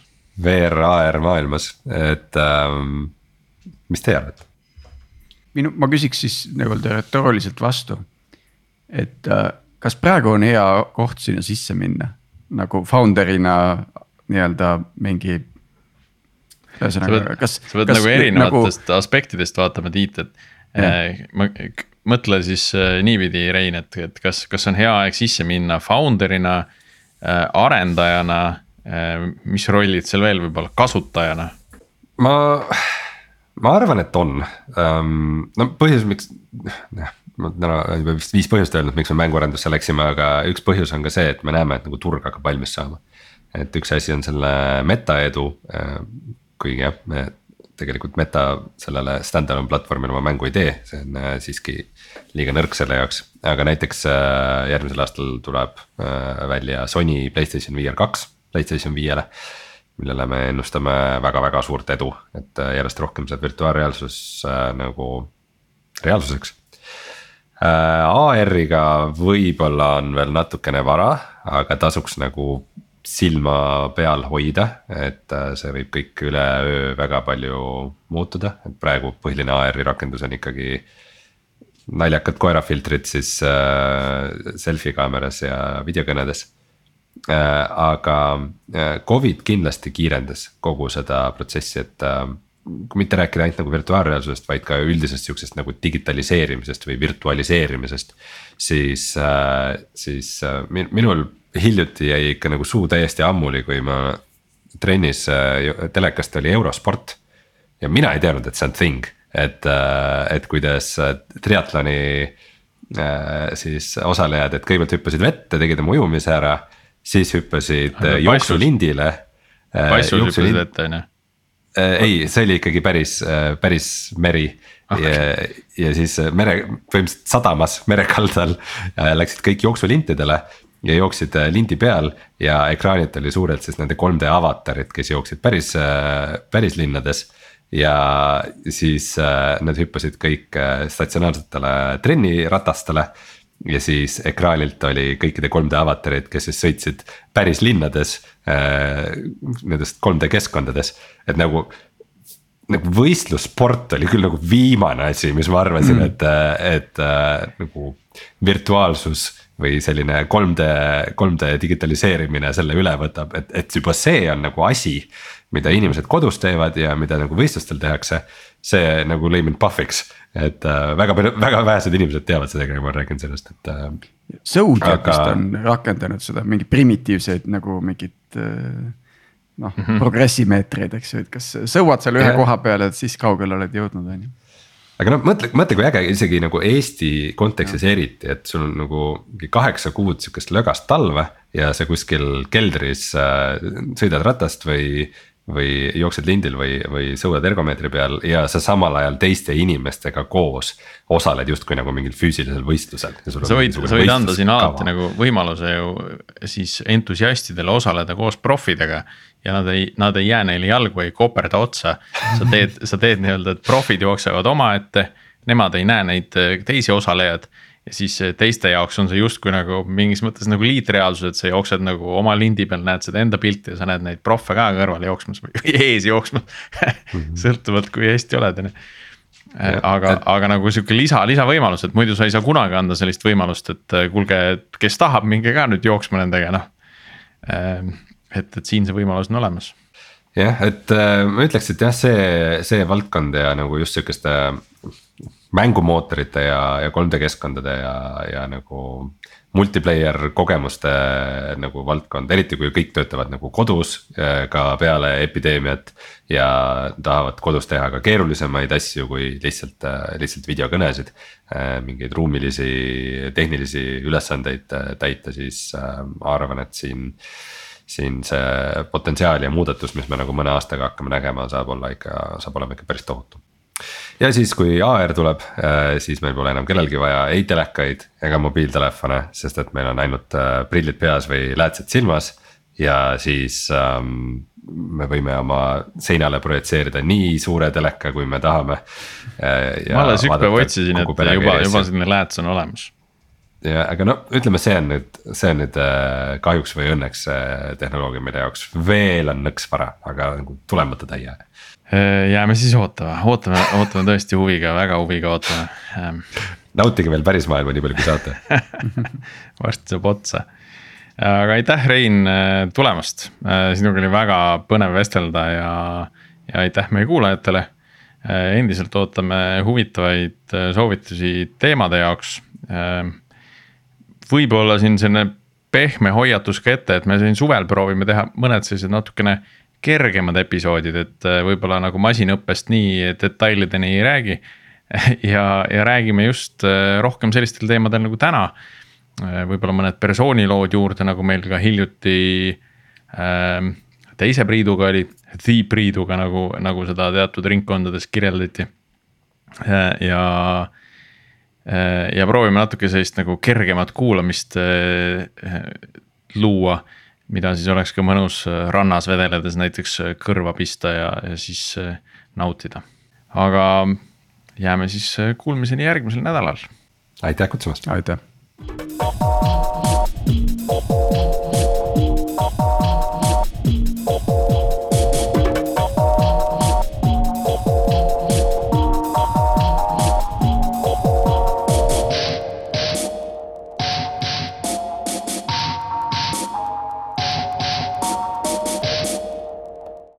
VR, AR maailmas, et ähm, mis teie arvate? minu, ma küsiks siis nii-öelda retooriliselt vastu. et äh, kas praegu on hea koht sinna sisse minna nagu founder'ina nii-öelda mingi. ühesõnaga, kas. sa pead kas, nagu erinevatest nagu... aspektidest vaatama, Tiit, et äh, ma mõtle siis äh, niipidi, Rein, et, et kas, kas on hea aeg sisse minna founder'ina äh,, arendajana mis rollid seal veel võib olla kasutajana? ma, ma arvan, et on um,, no põhjus, miks, noh ma täna juba vist viis põhjust öelnud, miks me mänguarendusse läksime, aga üks põhjus on ka see, et me näeme, et nagu turg hakkab valmis saama. et üks asi on selle meta edu, kuigi jah, me tegelikult meta sellele stand-alone platvormile oma mängu ei tee, see on äh, siiski liiga nõrk selle jaoks. aga näiteks äh, järgmisel aastal tuleb äh, välja Sony Playstation VR kaks Playstation viiele. millele me ennustame väga-väga suurt edu, et järjest rohkem saab virtuaalreaalsus nagu reaalsuseks. AR-iga võib-olla on veel natukene vara, aga tasuks nagu silma peal hoida, et äh, see võib kõik üleöö väga palju muutuda, et praegu põhiline AR-i rakendus on ikkagi. naljakad koerafiltrid siis äh, selfie kaameras ja videokõnedes äh,. Aga äh, Covid kindlasti kiirendas kogu seda protsessi, et äh, kui mitte rääkida ainult nagu virtuaalreaalsusest, vaid ka üldisest sihukesest nagu digitaliseerimisest või virtualiseerimisest. siis äh,, siis äh, minul hiljuti jäi ikka nagu suu täiesti ammuli, kui ma trennis äh, telekast oli eurosport. ja mina ei teadnud, et see on thing, et, äh, et kuidas äh, triatloni siis osalejad, et kõigepealt hüppasid vette, tegid oma ujumise ära. Siis hüppasid jooksulindile. passus hüppasid vette on ju? ei, see oli ikkagi päris, päris meri okay. ja, ja siis mere, põhimõtteliselt sadamas merekaldal läksid kõik jooksulintidele ja jooksid äh, lindi peal ja ekraanilt oli suurelt siis nende 3D avatarid, kes jooksid päris, äh, päris linnades. ja siis äh, nad hüppasid kõik statsionaarsetele trenniratastele. Ja siis ekraanilt oli kõikide 3D avatarid, kes siis sõitsid päris linnades nendest 3D keskkondades, et nagu nagu võistlussport oli küll nagu viimane asi, mis ma arvasin mm., et, et äh, nagu virtuaalsus või selline 3D, 3D digitaliseerimine selle üle võtab, et, et juba see on nagu asi. Mida inimesed kodus teevad ja mida nagu võistlustel tehakse, see nagu lõi mind puhviks, et äh, väga palju, väga vähesed inimesed teavad seda, kellega ma räägin sellest, et äh,. Zodiac vist aga... on rakendanud seda mingi primitiivseid nagu mingit äh, noh mm -hmm. progressimeetreid, eks ju, et kas sõuad seal ühe ja. koha peal, et siis kaugele oled jõudnud, on ju aga noh, mõtle, mõtle kui äge isegi nagu Eesti kontekstis ja. eriti, et sul on nagu mingi kaheksa kuud sihukest lögast talve ja sa kuskil keldris äh, sõidad ratast või või jooksed lindil või, või sõudad ergomeetri peal ja sa samal ajal teiste inimestega koos osaled justkui nagu mingil füüsilisel võistlusel. sa võid, sa võid anda siin alati nagu võimaluse ju siis entusiastidele osaleda koos profidega ja nad ei, nad ei jää neile jalgu, ei koperda otsa. sa teed, sa teed nii-öelda, et profid jooksevad omaette, nemad ei näe neid teisi osalejaid. Siis äh, teiste jaoks on see justkui nagu mingis mõttes nagu liitreaalsus, et sa jooksed nagu oma lindi peal, näed seda enda pilti ja sa näed neid prof'e ka kõrval jooksmas või ees jooksmas mhm. sõltuvalt, kui hästi oled, on ju äh, aga, aga nagu sihuke lisa, lisavõimalus, et muidu sa ei saa kunagi anda sellist võimalust, et kuulge, kes tahab, minge ka nüüd jooksma nendega, noh et, et siin see võimalus on olemas. jah, et äh, ma ütleks, et jah, see, see valdkond ja nagu just sihukeste mängumootorite ja, ja 3D keskkondade ja, ja nagu multiplayer kogemuste nagu valdkond, eriti kui kõik töötavad nagu kodus äh, ka peale epideemiat. ja tahavad kodus teha ka keerulisemaid asju kui lihtsalt, äh, lihtsalt videokõnesid. mingeid ruumilisi, tehnilisi ülesandeid täita, siis arvan, et siin siin see potentsiaal ja muudatus, mis me nagu mõne aastaga hakkame nägema, saab olla ikka, saab olema ikka päris tohutu. Ja siis, kui AR tuleb, äh, siis meil pole enam kellelgi vaja ei telekaid ega mobiiltelefone, sest et meil on ainult äh, prillid peas või läätsed silmas. ja siis ähm, me võime oma seinale projitseerida nii suure teleka, kui me tahame. Äh, ma alles üks päev otsisin, et juba, juba selline lääts on olemas ja aga no ütleme, see on nüüd, see on nüüd kahjuks või õnneks tehnoloogia, mille jaoks veel on nõks vara, aga nagu tulemata. Äh, jääme siis ootama, ootame, ootame tõesti huviga, väga huviga ootame. Ähm. nautige veel päris maailma nii palju, kui saate varsti saab otsa. aga aitäh, Rein tulemast, sinuga oli väga põnev vestelda ja, ja aitäh meie kuulajatele. endiselt ootame huvitavaid soovitusi teemade jaoks võib-olla siin selline pehme hoiatus ka ette, et me siin suvel proovime teha mõned sellised natukene kergemad episoodid, et äh, võib-olla nagu masinõppest nii detailideni ei räägi. ja, ja räägime just äh, rohkem sellistel teemadel nagu täna. Äh, võib-olla mõned persoonilood juurde, nagu meil ka hiljuti äh, teise Priiduga oli, The Priiduga nagu, nagu seda teatud ringkondades kirjeldati. ja, ja proovime natuke sellist nagu kergemat kuulamist luua mida siis oleks ka mõnus äh, rannas vedeledes näiteks äh, kõrva pista ja, ja siis äh, nautida. aga jääme siis kuulmiseni järgmisel nädalal. aitäh kutsumast. aitäh.